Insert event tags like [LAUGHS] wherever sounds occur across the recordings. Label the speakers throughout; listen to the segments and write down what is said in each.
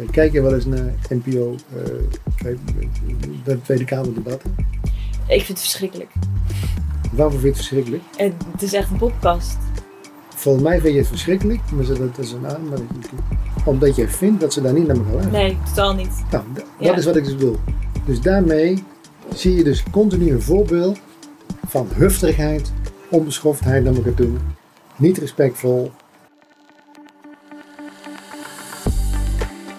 Speaker 1: Eh, kijk je wel eens naar NPO, eh, de Tweede Kamerdebatten?
Speaker 2: Ik vind het verschrikkelijk.
Speaker 1: Waarvoor vind je het verschrikkelijk?
Speaker 2: En het is echt een podcast.
Speaker 1: Volgens mij vind je het verschrikkelijk, maar dat dat is een aanmerking. Omdat jij vindt dat ze daar niet naar elkaar luisteren.
Speaker 2: Nee, totaal niet.
Speaker 1: Nou,
Speaker 2: Ja.
Speaker 1: dat is wat ik dus bedoel. Dus daarmee zie je dus continu een voorbeeld van hufterigheid, onbeschoftheid naar elkaar toe, niet respectvol.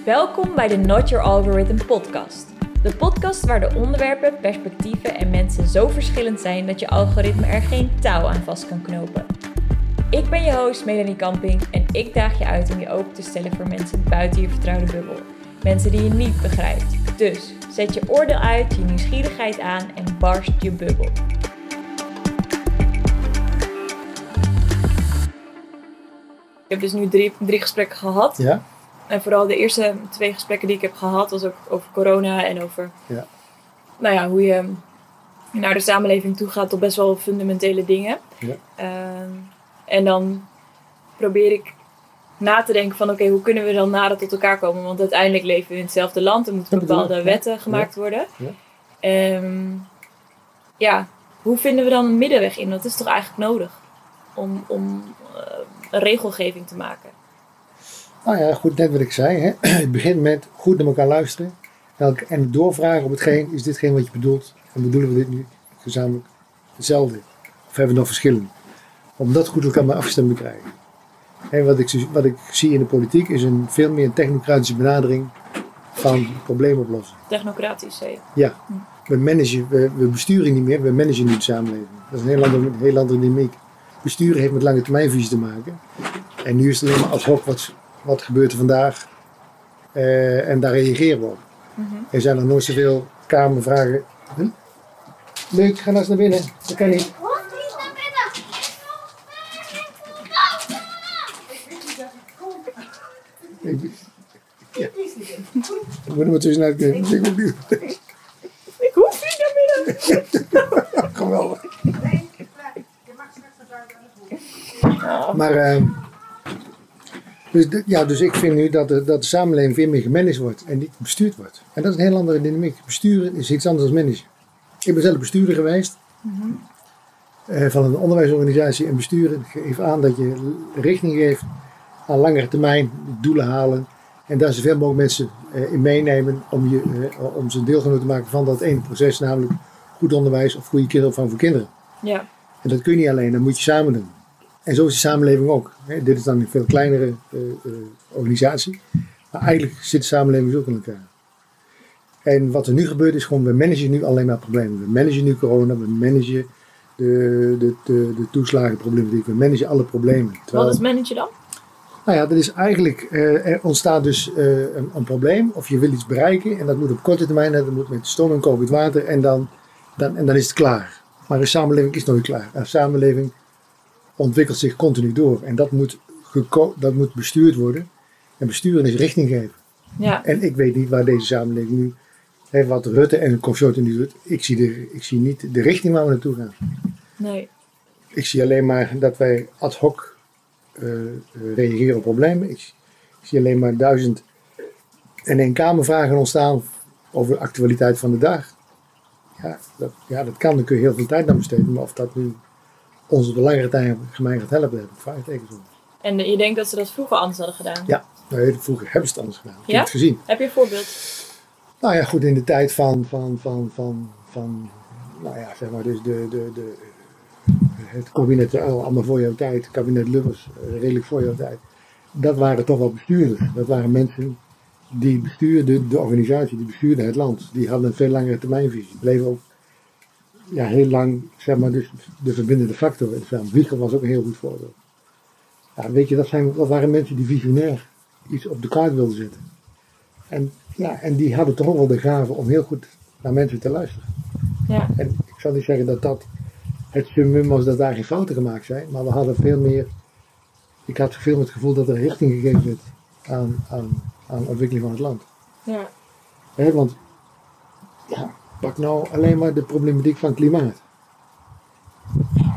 Speaker 2: Welkom bij de Not Your Algorithm podcast. De podcast waar de onderwerpen, perspectieven en mensen zo verschillend zijn dat je algoritme er geen touw aan vast kan knopen. Ik ben je host Melanie Kamping en ik daag je uit om je open te stellen voor mensen buiten je vertrouwde bubbel. Mensen die je niet begrijpt. Dus zet je oordeel uit, je nieuwsgierigheid aan en barst je bubbel. Ik heb dus nu drie, drie gesprekken gehad.
Speaker 1: Ja?
Speaker 2: En vooral de eerste twee gesprekken die ik heb gehad, was ook over corona en over
Speaker 1: Ja.
Speaker 2: nou ja, hoe je naar de samenleving toe gaat op best wel fundamentele dingen.
Speaker 1: Ja.
Speaker 2: Ehm, en dan probeer ik na te denken van oké, hoe kunnen we dan nader tot elkaar komen? Want uiteindelijk leven we in hetzelfde land, er moeten bepaalde
Speaker 1: ja.
Speaker 2: wetten gemaakt worden.
Speaker 1: Ja.
Speaker 2: Ehm, ja, hoe vinden we dan een middenweg in? Dat is toch eigenlijk nodig om, om eh, een regelgeving te maken.
Speaker 1: Nou ja, goed, net wat ik zei. Hè? [CLEARS THROAT] Het begint met goed naar elkaar luisteren. En doorvragen op hetgeen, is ditgeen wat je bedoelt? En bedoelen we dit nu gezamenlijk hetzelfde? Of hebben we nog verschillen? Om dat goed elkaar maar afgestemd te krijgen. En wat ik, zie- wat ik zie in de politiek is een veel meer technocratische benadering van problemen oplossen.
Speaker 2: Technocratisch, je.
Speaker 1: Ja, we, managen, we, we besturen niet meer, we managen nu de samenleving. Dat is een heel andere, heel andere dynamiek. Besturen heeft met lange termijnvisie te maken. En nu is het alleen maar ad hoc, wat, wat gebeurt er vandaag? Eh, en daar reageren we op. Er zijn nog nooit zoveel kamervragen. Hm? Leuk, ga nou eens naar binnen. Dat kan niet.
Speaker 3: Niet naar.
Speaker 1: Ik, ja. Ik moet er maar tussenuit kijken. Ik ben benieuwd.
Speaker 2: Ik hoef niet naar binnen. [LAUGHS]
Speaker 1: Geweldig. Maar, ehm, dus, de- ja, dus ik vind nu dat de, dat de samenleving veel meer gemanaged wordt en niet bestuurd wordt. En dat is een heel andere dynamiek. Besturen is iets anders dan managen. Ik ben zelf bestuurder geweest eh, van een onderwijsorganisatie. En besturen geeft aan dat je richting geeft aan langere termijn, doelen halen. En daar zoveel mogelijk mensen eh, in meenemen om, je, eh, om ze deelgenoot te maken van dat ene proces, namelijk goed onderwijs of goede kinderopvang voor kinderen.
Speaker 2: Ja,
Speaker 1: En dat kun je niet alleen, dat moet je samen doen. En zo is de samenleving ook. Hè, dit is dan een veel kleinere eh, eh, organisatie. Maar eigenlijk zit de samenleving zo in elkaar. En wat er nu gebeurt is gewoon, we managen nu alleen maar problemen. We managen nu corona, we managen de, de, de, de toeslagenproblematiek, we managen alle problemen. Terwijl,
Speaker 2: wat is manager dan?
Speaker 1: nou ja, dat is eigenlijk, eh, er ontstaat dus een, een probleem of je wil iets bereiken en dat moet op korte termijn, dat moet met stoom en kokend water en dan, dan, en dan is het klaar. Maar een samenleving is nooit klaar. Een samenleving ontwikkelt zich continu door en dat moet, dat moet bestuurd worden. En besturen is richting geven.
Speaker 2: Ja,
Speaker 1: En ik weet niet waar deze samenleving nu, hè, wat Rutte en consorten nu doet, ik zie, de, ik zie niet de richting waar we naartoe gaan.
Speaker 2: nee.
Speaker 1: Ik zie alleen maar dat wij ad hoc eh, reageren op problemen. Ik, ik zie alleen maar duizend en één kamervragen ontstaan over de actualiteit van de dag. Ja dat, ja, dat kan, daar kun je heel veel tijd aan besteden. Maar of dat nu ons op de langere termijn gaat helpen, heb ik vraagtekens over.
Speaker 2: En je denkt dat ze dat vroeger anders hadden gedaan?
Speaker 1: Ja, nou, vroeger hebben ze het anders gedaan. Ik
Speaker 2: Ja?
Speaker 1: heb het gezien.
Speaker 2: Heb je een voorbeeld?
Speaker 1: Nou ja, goed, in de tijd van, van, van, van, van nou ja, zeg maar, dus de, de, de, het kabinet, eh, allemaal voor jouw tijd, het kabinet Lubbers, eh, redelijk voor jouw tijd. Dat waren toch wel bestuurders. Dat waren mensen die bestuurden de organisatie, die bestuurden het land. Die hadden een veel langere termijnvisie. Bleven ook ja, heel lang, zeg maar, dus de verbindende factor. in het veld. Wiegel was ook een heel goed voorbeeld. Ja, weet je, dat, zijn, dat waren mensen die visionair iets op de kaart wilden zetten. En, ja, en die hadden toch ook wel de gave om heel goed naar mensen te luisteren.
Speaker 2: Ja,
Speaker 1: En ik zal niet zeggen dat dat het summum was dat daar geen fouten gemaakt zijn, maar we hadden veel meer. Ik had veel het gevoel dat er richting gegeven werd aan, aan, aan de ontwikkeling van het land.
Speaker 2: ja,
Speaker 1: want ja, pak nou alleen maar de problematiek van klimaat.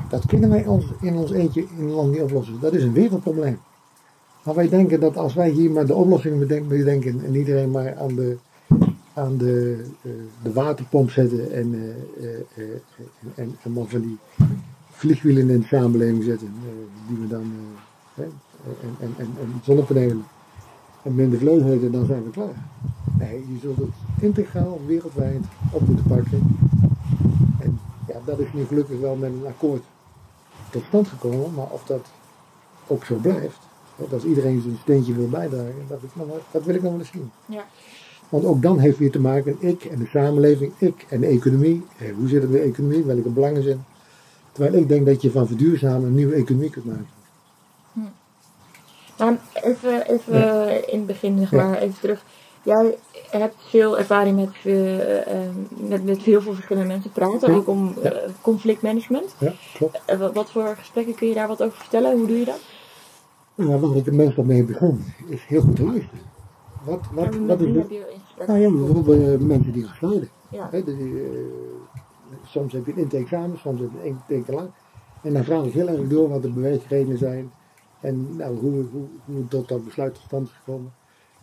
Speaker 1: Dat kunnen wij ons in ons eentje in een land niet oplossen. Dat is een wereldprobleem. Maar wij denken dat als wij hier maar de oplossing bedenken, en iedereen maar aan de, aan de, eh, de waterpomp zetten en, eh, eh, eh, en, en maar van die vliegwielen in de samenleving zetten, die we dan en, en, en, en en minder vleugelen, dan zijn we klaar. Nee, je zult het integraal wereldwijd op moeten pakken. En ja, dat is nu gelukkig wel met een akkoord tot stand gekomen, maar of dat ook zo blijft, dat iedereen zijn steentje wil bijdragen, dat, nog dat wil ik nog wel eens zien.
Speaker 2: Ja.
Speaker 1: Want ook dan heeft weer te maken, ik en de samenleving, ik en de economie. Hoe zit het met de economie? Welke belangen zijn? Terwijl ik denk dat je van verduurzamen een nieuwe economie kunt maken.
Speaker 2: Maar even, even in het begin, zeg
Speaker 1: Ja.
Speaker 2: maar, even terug. Jij hebt veel ervaring met, eh, eh, met, met heel veel verschillende mensen praten,
Speaker 1: Ja.
Speaker 2: ook om eh, conflictmanagement.
Speaker 1: Ja, klopt.
Speaker 2: Wat, voor gesprekken kun je daar wat over vertellen? Hoe doe je dat?
Speaker 1: Nou, waar ik het meestal mee begon, is heel goed te luisteren. Wat, wat, wat is de... Nou ja, bijvoorbeeld mensen die gaan.
Speaker 2: Ja.
Speaker 1: De- eh, soms heb je een intake-examen, soms heb je een intake lang. En dan vraag ik heel erg door wat de beweegredenen zijn. En nou, hoe, hoe, hoe tot dat besluit tot stand is gekomen.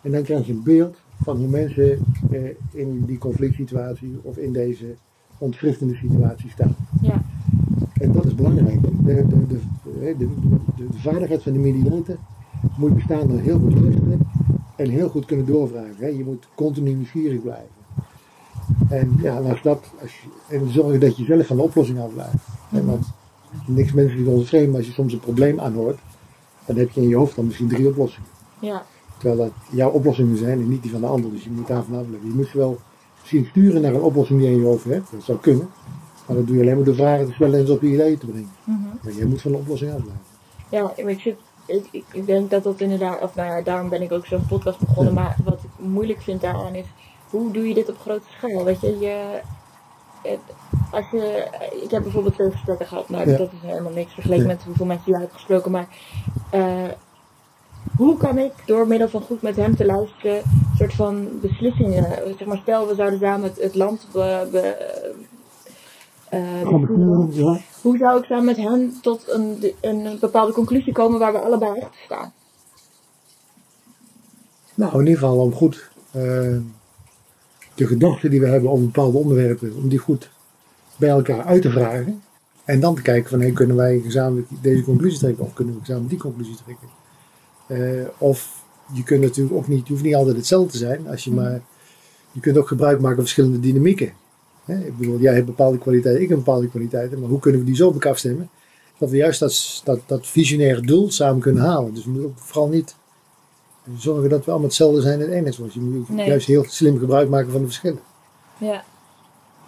Speaker 1: En dan krijg je een beeld van hoe mensen eh, in die conflict situatie of in deze ontwrichtende situatie staan.
Speaker 2: Ja.
Speaker 1: En dat is belangrijk. De, de, de, vaardigheid van de mediator moet bestaan door heel goed luisteren en heel goed kunnen doorvragen. Hè. Je moet continu nieuwsgierig blijven. En, ja, als dat, als je, en zorgen dat je zelf van de oplossing af blijft. En want niks mensen die ons vreemd, maar als je soms een probleem aanhoort, dan heb je in je hoofd dan misschien drie oplossingen.
Speaker 2: Ja.
Speaker 1: Terwijl dat jouw oplossingen zijn en niet die van de ander. Dus je moet daar vanaf blijven. Je moet ze wel misschien sturen naar een oplossing die je in je hoofd hebt. Dat zou kunnen. Maar dat doe je alleen maar door vragen te stellen en ze op je idee te brengen.
Speaker 2: Mhm.
Speaker 1: Maar jij moet van de oplossing afblijven.
Speaker 2: Ja, maar ik, ik, ik, denk dat dat inderdaad, of nou ja, daarom ben ik ook zo'n podcast begonnen.
Speaker 1: Ja.
Speaker 2: Maar wat ik moeilijk vind daaraan is, hoe doe je dit op grote schaal? Weet je, je als je, ik heb bijvoorbeeld twee gesprekken gehad, nou
Speaker 1: Ja.
Speaker 2: dat is helemaal niks vergeleken
Speaker 1: Ja.
Speaker 2: met hoeveel mensen jij hebt gesproken. Maar eh, hoe kan ik door middel van goed met hem te luisteren, een soort van beslissingen, zeg maar, stel we zouden samen het, het land be, be, eh,
Speaker 1: ja.
Speaker 2: Hoe zou ik samen met hen tot een, een bepaalde conclusie komen waar we allebei achter staan?
Speaker 1: Nou, in ieder geval om goed eh, de gedachten die we hebben over bepaalde onderwerpen, om die goed bij elkaar uit te vragen. En dan te kijken van, hey, kunnen wij gezamenlijk deze conclusie trekken of kunnen we gezamenlijk die conclusie trekken. Eh, of je kunt natuurlijk ook niet, je hoeft niet altijd hetzelfde te zijn, als je maar, je kunt ook gebruik maken van verschillende dynamieken. Hè, ik bedoel, jij hebt bepaalde kwaliteiten, ik heb bepaalde kwaliteiten, maar hoe kunnen we die zo op elkaar afstemmen? Dat we juist dat, dat, dat visionaire doel samen kunnen halen. Dus we moeten ook vooral niet zorgen dat we allemaal hetzelfde zijn en het eenheidsworst. Je moet
Speaker 2: Nee.
Speaker 1: juist heel slim gebruik maken van de verschillen.
Speaker 2: Ja.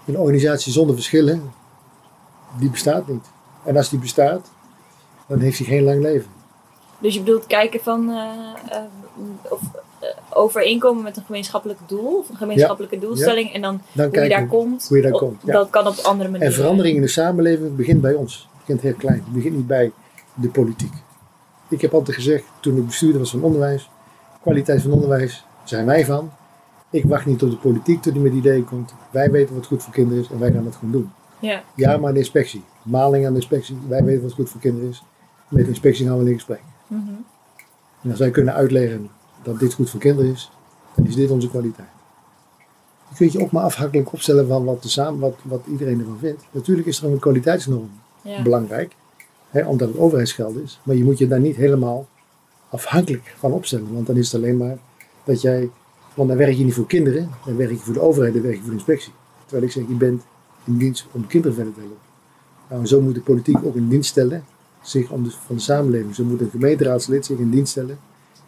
Speaker 1: Een organisatie zonder verschillen, die bestaat niet. En als die bestaat, dan heeft hij geen lang leven.
Speaker 2: Dus je bedoelt kijken van eh, eh, of eh, overeenkomen met een gemeenschappelijk doel of een gemeenschappelijke doelstelling en dan
Speaker 1: Dan
Speaker 2: hoe je daar komt.
Speaker 1: hoe je daar
Speaker 2: op-
Speaker 1: komt, ja.
Speaker 2: Dat kan op andere manieren.
Speaker 1: En verandering in de samenleving begint bij ons. Het begint heel klein. Het begint niet bij de politiek. Ik heb altijd gezegd, toen ik bestuurder was van onderwijs, kwaliteit van onderwijs zijn wij van. Ik wacht niet tot de politiek tot die met ideeën komt. Wij weten wat goed voor kinderen is en wij gaan het gewoon doen.
Speaker 2: Ja.
Speaker 1: Ja, maar de inspectie. Maling aan de inspectie. Wij weten wat goed voor kinderen is. Met de inspectie gaan we in gesprek.
Speaker 2: Mhm.
Speaker 1: En als wij kunnen uitleggen dat dit goed voor kinderen is, dan is dit onze kwaliteit. Je kunt je ook maar afhankelijk opstellen van wat, de samen, wat, wat iedereen ervan vindt. Natuurlijk is er een kwaliteitsnorm
Speaker 2: Ja.
Speaker 1: belangrijk, hè, omdat het overheidsgeld is. Maar je moet je daar niet helemaal afhankelijk van opstellen. Want dan is het alleen maar dat jij, want dan werk je niet voor kinderen, dan werk je voor de overheid, dan werk je voor de inspectie. Terwijl ik zeg, je bent in dienst om kinderen verder te helpen. Nou, zo moet de politiek ook in dienst stellen, zich om de, van de samenleving. Zo moet een gemeenteraadslid zich in dienst stellen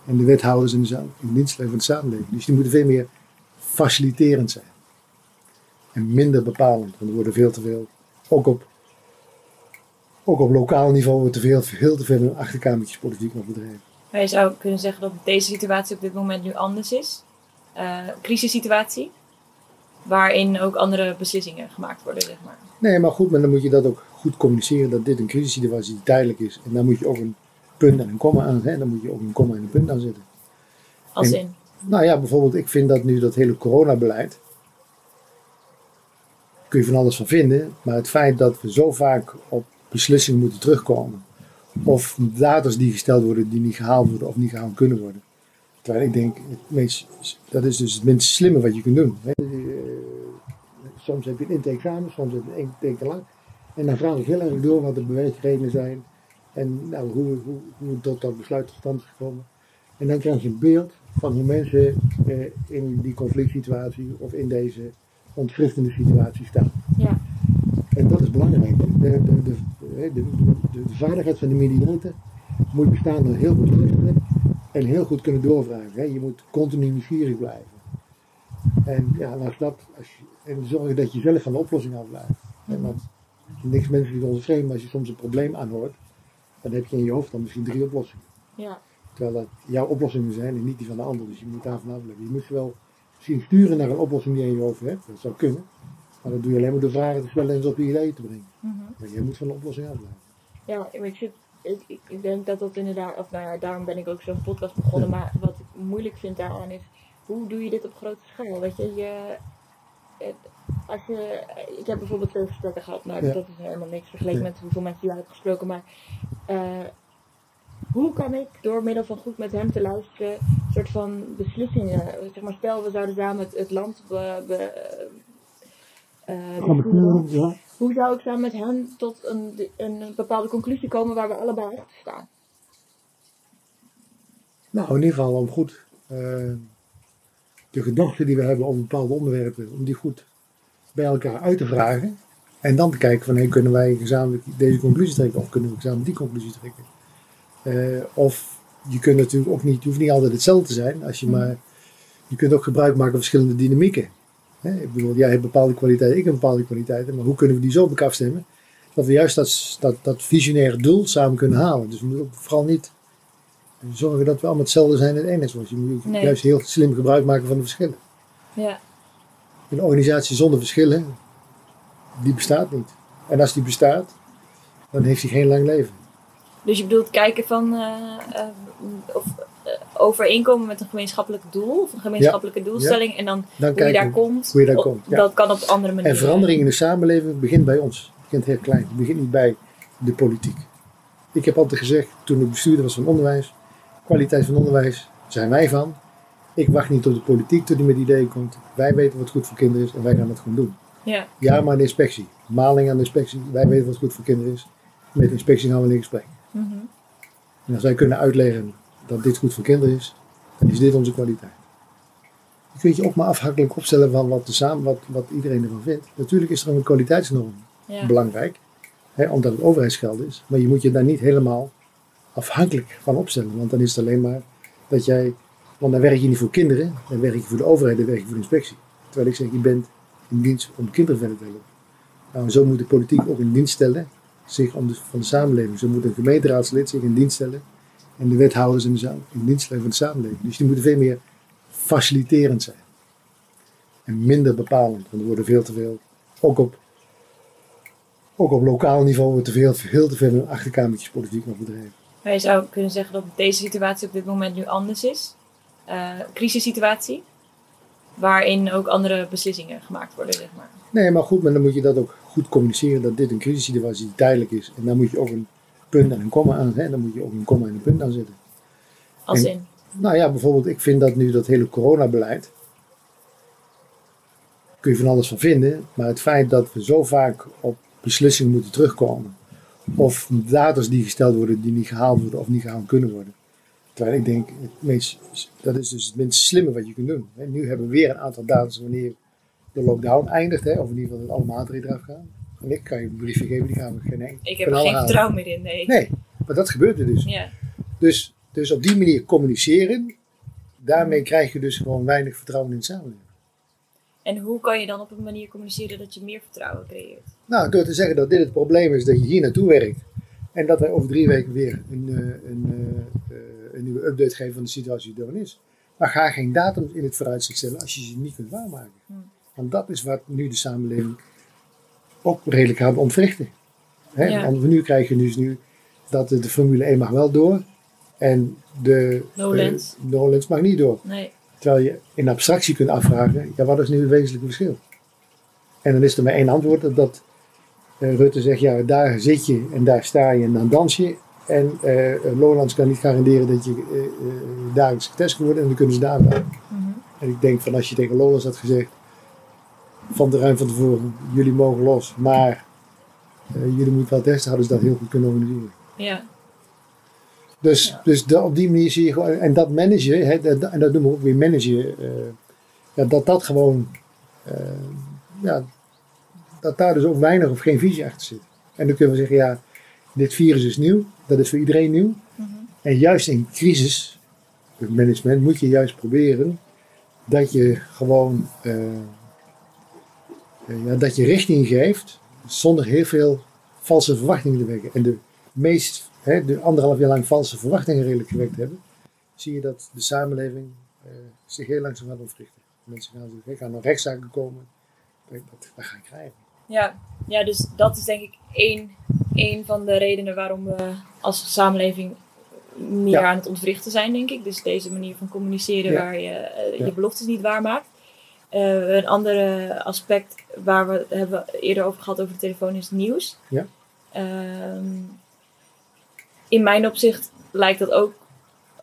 Speaker 1: en de wethouders in, de, in dienst stellen van de samenleving. Dus die moeten veel meer faciliterend zijn. En minder bepalend, want er worden veel te veel, ook op, ook op lokaal niveau, wordt er veel, veel te veel achterkamertjespolitiek nog bedreven.
Speaker 2: Maar je zou kunnen zeggen dat deze situatie op dit moment nu anders is. Eh crisissituatie. Waarin ook andere beslissingen gemaakt worden, zeg maar.
Speaker 1: Nee, maar goed, maar dan moet je dat ook goed communiceren dat dit een crisissituatie die tijdelijk is. En dan moet je ook een punt en een komma aan zetten. Dan moet je ook een komma en een punt aan zetten.
Speaker 2: Als
Speaker 1: En-
Speaker 2: in.
Speaker 1: Nou ja, bijvoorbeeld, ik vind dat nu dat hele coronabeleid. Kun je van alles van vinden. Maar het feit dat we zo vaak op beslissingen moeten terugkomen. Of datums die gesteld worden die niet gehaald worden of niet gehaald kunnen worden. Terwijl ik denk, het meest, dat is dus het minst slimme wat je kunt doen. Hè. Eh, soms heb je een intake soms heb je een intake lang. En dan vraag ik heel erg door wat de beweegredenen zijn. En nou, hoe, hoe, hoe tot dat besluit tot stand is gekomen. En dan krijg je een beeld van hoe mensen eh, in die conflict situatie of in deze ontwrichtende situatie staan.
Speaker 2: Ja.
Speaker 1: En dat is belangrijk. De, de, de, de, de, de vaardigheid van de militairen moet bestaan door heel goed luisteren en heel goed kunnen doorvragen. Hè. Je moet continu nieuwsgierig blijven. En ja, als dat, als je, en zorgen dat je zelf van de oplossing afblijft. En want niks menselijk onze vreemd, maar als je soms een probleem aanhoort, dan heb je in je hoofd dan misschien drie oplossingen.
Speaker 2: Ja.
Speaker 1: Terwijl dat jouw oplossingen zijn en niet die van de ander. Dus je moet daarvan afblijven. Je moet je wel misschien sturen naar een oplossing die je in je hoofd hebt. Dat zou kunnen. Maar dat doe je alleen maar door vragen te stellen en ze op je ideeën te brengen. Maar jij moet van de oplossing afblijven.
Speaker 2: Ja, maar ik, zit, ik, ik, denk dat dat inderdaad, of nou ja, daarom ben ik ook zo'n podcast begonnen. Maar wat ik moeilijk vind daaraan is, hoe doe je dit op grote schaal? Weet je, je als je, ik heb bijvoorbeeld twee gesprekken gehad, nou
Speaker 1: Ja.
Speaker 2: dat is helemaal niks vergeleken
Speaker 1: Ja.
Speaker 2: met hoeveel mensen die hebben gesproken, maar eh, hoe kan ik door middel van goed met hem te luisteren, een soort van beslissingen, zeg maar stel we zouden samen het, het land be, be, eh,
Speaker 1: ja.
Speaker 2: Hoe zou ik samen met hem tot een, een bepaalde conclusie komen waar we allebei achter staan?
Speaker 1: Nou, in ieder geval om goed eh, de gedachten die we hebben over bepaalde onderwerpen, om die goed bij elkaar uit te vragen. En dan te kijken van, hey, kunnen wij gezamenlijk deze conclusie trekken of kunnen we gezamenlijk die conclusie trekken. Eh, of je kunt natuurlijk ook niet, je hoeft niet altijd hetzelfde te zijn, als je maar, je kunt ook gebruik maken van verschillende dynamieken. Hè, ik bedoel, jij hebt bepaalde kwaliteiten, ik heb bepaalde kwaliteiten, maar hoe kunnen we die zo op elkaar afstemmen? Dat we juist dat, dat, dat visionaire doel samen kunnen halen. Dus we moeten ook vooral niet zorgen dat we allemaal hetzelfde zijn en het ene is. Je moet
Speaker 2: Nee.
Speaker 1: juist heel slim gebruik maken van de verschillen.
Speaker 2: Ja,
Speaker 1: Een organisatie zonder verschillen, die bestaat niet. En als die bestaat, dan heeft hij geen lang leven.
Speaker 2: dus je bedoelt kijken van eh, eh, of overeenkomen met een gemeenschappelijk doel of een gemeenschappelijke doelstelling en dan
Speaker 1: Dan
Speaker 2: hoe je daar komt.
Speaker 1: hoe je daar
Speaker 2: op-
Speaker 1: komt, ja.
Speaker 2: Dat kan op andere manieren.
Speaker 1: En verandering in de samenleving begint bij ons. Het begint heel klein. Het begint niet bij de politiek. Ik heb altijd gezegd, toen ik bestuurder was van onderwijs, kwaliteit van onderwijs zijn wij van. Ik wacht niet tot de politiek tot die met ideeën komt. Wij weten wat goed voor kinderen is en wij gaan het gewoon doen.
Speaker 2: Ja,
Speaker 1: Ja, maar de inspectie. Maling aan de inspectie. Wij weten wat goed voor kinderen is. Met de inspectie gaan we in gesprek.
Speaker 2: mhm.
Speaker 1: En als wij kunnen uitleggen dat dit goed voor kinderen is, dan is dit onze kwaliteit. Je kunt je ook maar afhankelijk opstellen van wat, de samen, wat, wat iedereen ervan vindt. Natuurlijk is er een kwaliteitsnorm
Speaker 2: ja.
Speaker 1: belangrijk, hè, omdat het overheidsgeld is. Maar je moet je daar niet helemaal afhankelijk van opstellen. Want dan is het alleen maar dat jij, want dan werk je niet voor kinderen, dan werk je voor de overheid, dan werk je voor de inspectie. Terwijl ik zeg, je bent in dienst om kinderen verder te helpen. Nou, zo moet de politiek ook in dienst stellen, zich om de, van de samenleving. Zo moet een gemeenteraadslid zich in dienst stellen en de wethouders in, de, in stellen van de samenleving. Dus die moeten veel meer faciliterend zijn. En minder bepalend, want er worden veel te veel, ook op ook op lokaal niveau wordt er veel, veel te veel achterkamertjespolitiek nog bedreven.
Speaker 2: Maar je zou kunnen zeggen dat deze situatie op dit moment nu anders is. Eh crisissituatie. Waarin ook andere beslissingen gemaakt worden, zeg maar.
Speaker 1: Nee, maar goed, maar dan moet je dat ook goed communiceren dat dit een crisissituatie die tijdelijk is. En dan moet je ook een punt en een komma aan zetten. Dan moet je ook een komma en een punt aan zetten.
Speaker 2: Als
Speaker 1: En-
Speaker 2: in.
Speaker 1: Nou ja, bijvoorbeeld, ik vind dat nu dat hele coronabeleid. Kun je van alles van vinden, maar het feit dat we zo vaak op beslissingen moeten terugkomen. Of datums die gesteld worden die niet gehaald worden of niet gehaald kunnen worden. Terwijl ik denk, het meest, dat is dus het minst slimme wat je kunt doen. Hè, Nu hebben we weer een aantal datums wanneer de lockdown eindigt, hè, of in ieder geval dat alle maatregelen eraf gaan. En ik kan je een briefje geven, die gaan we geen enkel.
Speaker 2: Ik heb er geen vertrouwen meer in, nee.
Speaker 1: Nee, maar dat gebeurt er dus.
Speaker 2: Ja.
Speaker 1: Dus, dus op die manier communiceren, daarmee krijg je dus gewoon weinig vertrouwen in de samenleving.
Speaker 2: En hoe kan je dan op een manier communiceren dat je meer vertrouwen creëert?
Speaker 1: Nou, door te zeggen dat dit het probleem is, dat je hier naartoe werkt. En dat wij over drie weken weer een, eh, een, eh, eh, een nieuwe update geven van de situatie die er is. Maar ga geen datum in het vooruitzicht stellen als je ze niet kunt waarmaken.
Speaker 2: Hmm.
Speaker 1: Want dat is wat nu de samenleving ook redelijk gaat ontwrichten. Hè?
Speaker 2: Ja.
Speaker 1: Want nu krijg je dus nu dat de, de Formule 1 mag wel door. En de
Speaker 2: Lowlands.
Speaker 1: eh, Lowlands mag niet door.
Speaker 2: Nee.
Speaker 1: Terwijl je in abstractie kunt afvragen, ja, wat is nu het wezenlijke verschil? En dan is er maar één antwoord, dat, dat eh, Rutte zegt, ja, daar zit je en daar sta je en dan dans je. En uh, Lowlands kan niet garanderen dat je uh, dagelijks getest kan worden en dan kunnen ze daar blijven. En ik denk van als je tegen Lowlands had gezegd, van de ruim van tevoren, jullie mogen los, maar jullie moeten wel testen, hadden ze dat heel goed kunnen organiseren.
Speaker 2: Ja.
Speaker 1: Dus,
Speaker 2: Ja.
Speaker 1: dus da- op die manier zie je gewoon, en dat managen, hè, dat, en dat noemen we ook weer managen, eh, ja, dat dat gewoon, eh, ja, dat daar dus ook weinig of geen visie achter zit. En dan kunnen we zeggen, ja, dit virus is nieuw, dat is voor iedereen nieuw. En juist in crisis, management, moet je juist proberen dat je gewoon, eh, eh, ja, dat je richting geeft zonder heel veel valse verwachtingen te wekken. En de meest, hè, de anderhalf jaar lang valse verwachtingen redelijk gewekt hebben, zie je dat de samenleving eh, zich heel langzaam gaat ontwrichten. Mensen gaan, zich- gaan naar rechtszaken komen, dat, dat, je krijgen.
Speaker 2: Ja, ja, dus dat is denk ik één, één van de redenen waarom we als samenleving meer
Speaker 1: Ja.
Speaker 2: aan het ontwrichten zijn, denk ik. Dus deze manier van communiceren
Speaker 1: Ja.
Speaker 2: waar je eh, je beloftes niet waarmaakt. Eh een ander aspect waar we hebben eerder over gehad over de telefoon is nieuws.
Speaker 1: Ja.
Speaker 2: Ehm, in mijn opzicht lijkt dat ook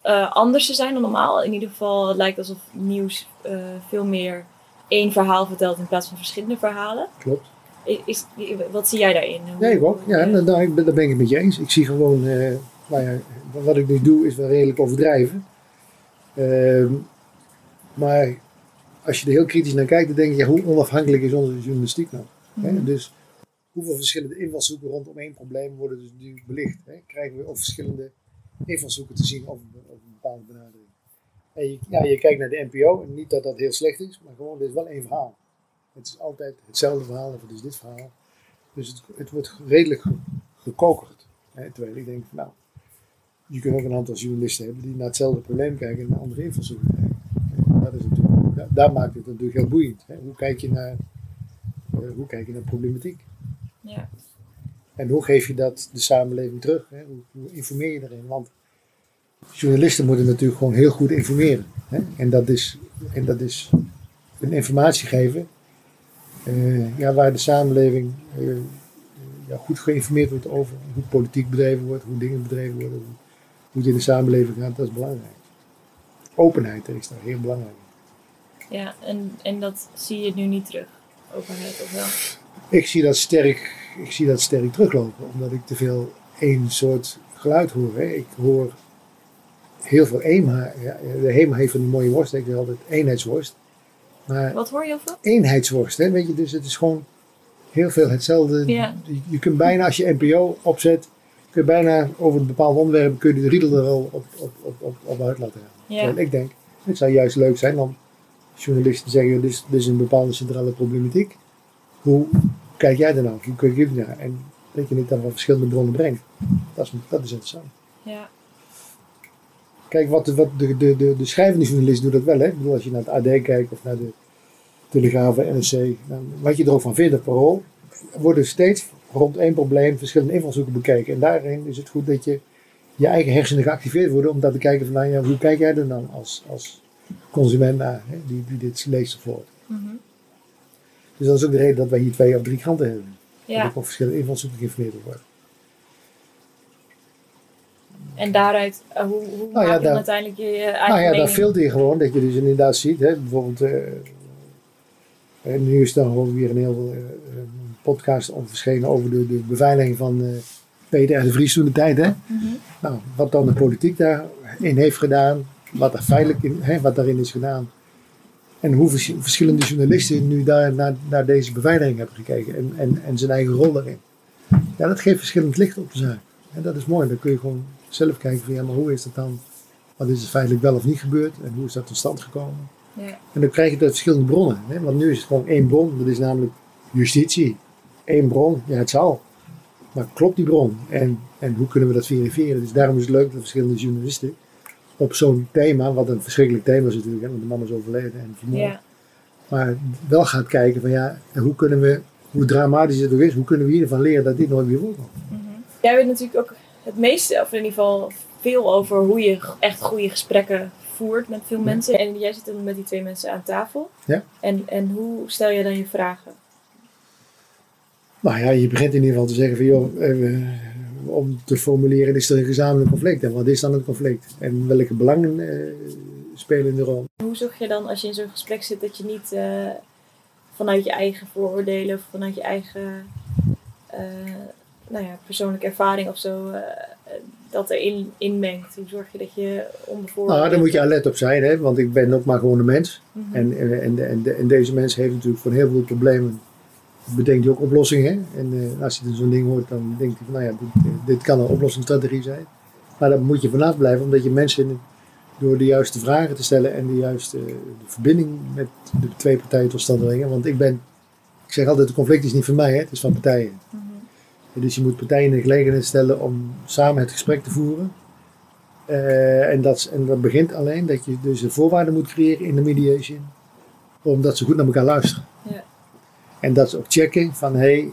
Speaker 2: eh, anders te zijn dan normaal. In ieder geval het lijkt alsof nieuws eh, veel meer één verhaal vertelt in plaats van verschillende verhalen.
Speaker 1: Klopt.
Speaker 2: Is, is- wat zie jij daarin? Hoe-
Speaker 1: Nee, ik ook. Ja, daar, ben ik het met je eens. Ik zie gewoon, nou ja, wat ik nu doe is wel redelijk overdrijven. Ehm, maar als je er heel kritisch naar kijkt, dan denk je, ja, hoe onafhankelijk is onze journalistiek nou? Hè?
Speaker 2: Mhm.
Speaker 1: Dus hoeveel verschillende invalshoeken rondom één probleem worden dus nu belicht? Hè? Krijgen we ook verschillende invalshoeken te zien over, over een bepaalde benadering? En je, ja, je kijkt naar de NPO, en niet dat dat heel slecht is, maar gewoon, dit is wel één verhaal. Het is altijd hetzelfde verhaal, of het is dit verhaal. Dus het, het wordt redelijk ge- gekokerd. Hè? Terwijl ik denk, van, nou, je kunt ook een aantal journalisten hebben die naar hetzelfde probleem kijken en naar andere invalshoeken kijken. En Dat is natuurlijk, daar, maakt het natuurlijk heel boeiend. Hè? Hoe, kijk je naar, eh, hoe kijk je naar problematiek?
Speaker 2: Ja.
Speaker 1: En hoe geef je dat de samenleving terug? Hè? Hoe, hoe informeer je erin? Want journalisten moeten natuurlijk gewoon heel goed informeren. Hè? En, dat is, en dat is een informatie geven eh, ja, waar de samenleving eh, ja, goed geïnformeerd wordt over hoe politiek bedreven wordt, hoe dingen bedreven worden, hoe, hoe het in de samenleving gaat. Dat is belangrijk. Openheid is daar heel belangrijk.
Speaker 2: Ja, en, en dat zie je nu niet terug. Openheid of wel?
Speaker 1: Ik zie dat sterk, ik zie dat sterk teruglopen, omdat ik te veel één soort geluid hoor. Hè. Ik hoor heel veel EMA. Ja, de HEMA heeft van die mooie worst, ik zeg altijd eenheidsworst. Maar
Speaker 2: Wat hoor je veel?
Speaker 1: eenheidsworst, hè, weet je, dus het is gewoon heel veel hetzelfde.
Speaker 2: Ja.
Speaker 1: Je, je kunt bijna, als je NPO opzet, kun je bijna over een bepaald onderwerp, kun je de riedel er al op, op, op, op, op uit laten gaan.
Speaker 2: Ja.
Speaker 1: Ik denk, het zou juist leuk zijn om journalisten te zeggen, dit is, een bepaalde centrale problematiek. Hoe kijk jij er nou? Hoe kijk je naar? En dat je het dan van verschillende bronnen brengt. Dat is, dat is interessant.
Speaker 2: Ja.
Speaker 1: Kijk, wat de, wat de, de, de, de schrijvende journalist doet dat wel. Hè? Ik bedoel, als je naar het AD kijkt of naar de Telegraaf NRC. Dan, wat je er ook van vindt, op parool. Worden steeds rond één probleem verschillende invalshoeken bekeken. En daarin is het goed dat je je eigen hersenen geactiveerd worden. Om daar te kijken van, nou ja, hoe kijk jij er dan als, als consument naar. Hè? Die, die dit leest of hoort.
Speaker 2: Mhm.
Speaker 1: Dus dat is ook de reden dat wij hier twee of drie kranten hebben. Dat
Speaker 2: ja.
Speaker 1: ook op verschillende invalshoeken geïnformeerd wordt.
Speaker 2: En daaruit, eh, hoe, hoe maak
Speaker 1: ja,
Speaker 2: je
Speaker 1: daar-
Speaker 2: uiteindelijk je eigen
Speaker 1: Nou ja, daar filter je gewoon dat je dus inderdaad ziet. Hè, bijvoorbeeld, eh, nu is er dan gewoon weer een heel een podcast om verschenen over de, de beveiliging van Peter R. de Vries toen de tijd. Hè?
Speaker 2: Mhm.
Speaker 1: Nou, wat dan de politiek daarin heeft gedaan, wat er feitelijk in, hè, wat daarin is gedaan. En hoe vers- verschillende journalisten nu daar naar, naar deze beveiliging hebben gekeken en, en, en zijn eigen rol daarin. Ja, dat geeft verschillend licht op de zaak. En dat is mooi. Dan kun je gewoon zelf kijken van ja, maar hoe is dat dan? Wat is er feitelijk wel of niet gebeurd? En hoe is dat tot stand gekomen?
Speaker 2: Ja.
Speaker 1: En dan krijg je dat verschillende bronnen. Hè? Want nu is het gewoon één bron. Dat is namelijk justitie. Eén bron. Ja, het zal. Maar klopt die bron? En, en hoe kunnen we dat verifiëren? Dus daarom is het leuk dat verschillende journalisten op zo'n thema, wat een verschrikkelijk thema is natuurlijk, hè, want de man is overleden en vermoord.
Speaker 2: Ja.
Speaker 1: Maar wel gaat kijken van ja, hoe kunnen we, hoe dramatisch het ook is, hoe kunnen we hiervan leren dat dit nooit weer voorkomt?
Speaker 2: Mhm. Jij weet natuurlijk ook het meeste, of in ieder geval veel over hoe je echt goede gesprekken voert met veel mensen. En jij zit dan met die twee mensen aan tafel.
Speaker 1: Ja.
Speaker 2: En, en hoe stel je dan je vragen?
Speaker 1: Nou ja, je begint in ieder geval te zeggen van joh, eh, om te formuleren, is er een gezamenlijk conflict? En wat is dan het conflict? En welke belangen uh, spelen de rol?
Speaker 2: Hoe zorg je dan als je in zo'n gesprek zit dat je niet uh, vanuit je eigen vooroordelen of vanuit je eigen uh, nou ja, persoonlijke ervaring of zo dat erin inmengt? Hoe zorg je dat je onbevoorrecht...
Speaker 1: Nou, daar moet je alert op zijn, hè? want ik ben ook maar gewoon een mens. Mm -hmm. en, en, en, en, en, deze mens heeft natuurlijk voor heel veel problemen bedenkt hij ook oplossingen. En uh, als je dan zo'n ding hoort, dan denkt hij van, nou ja, dit, dit, kan een oplossingsstrategie zijn. Maar daar moet je vanaf blijven, omdat je mensen door de juiste vragen te stellen en de juiste de verbinding met de twee partijen tot stand brengen. Want ik ben, ik zeg altijd, het conflict is niet van mij, hè, het is van partijen. Mm -hmm. Dus je moet partijen in de gelegenheid stellen om samen het gesprek te voeren. Uh, en, dat, en dat begint alleen dat je dus de voorwaarden moet creëren in de mediation, omdat ze goed naar elkaar luisteren. En dat ze ook checken van hé, hey,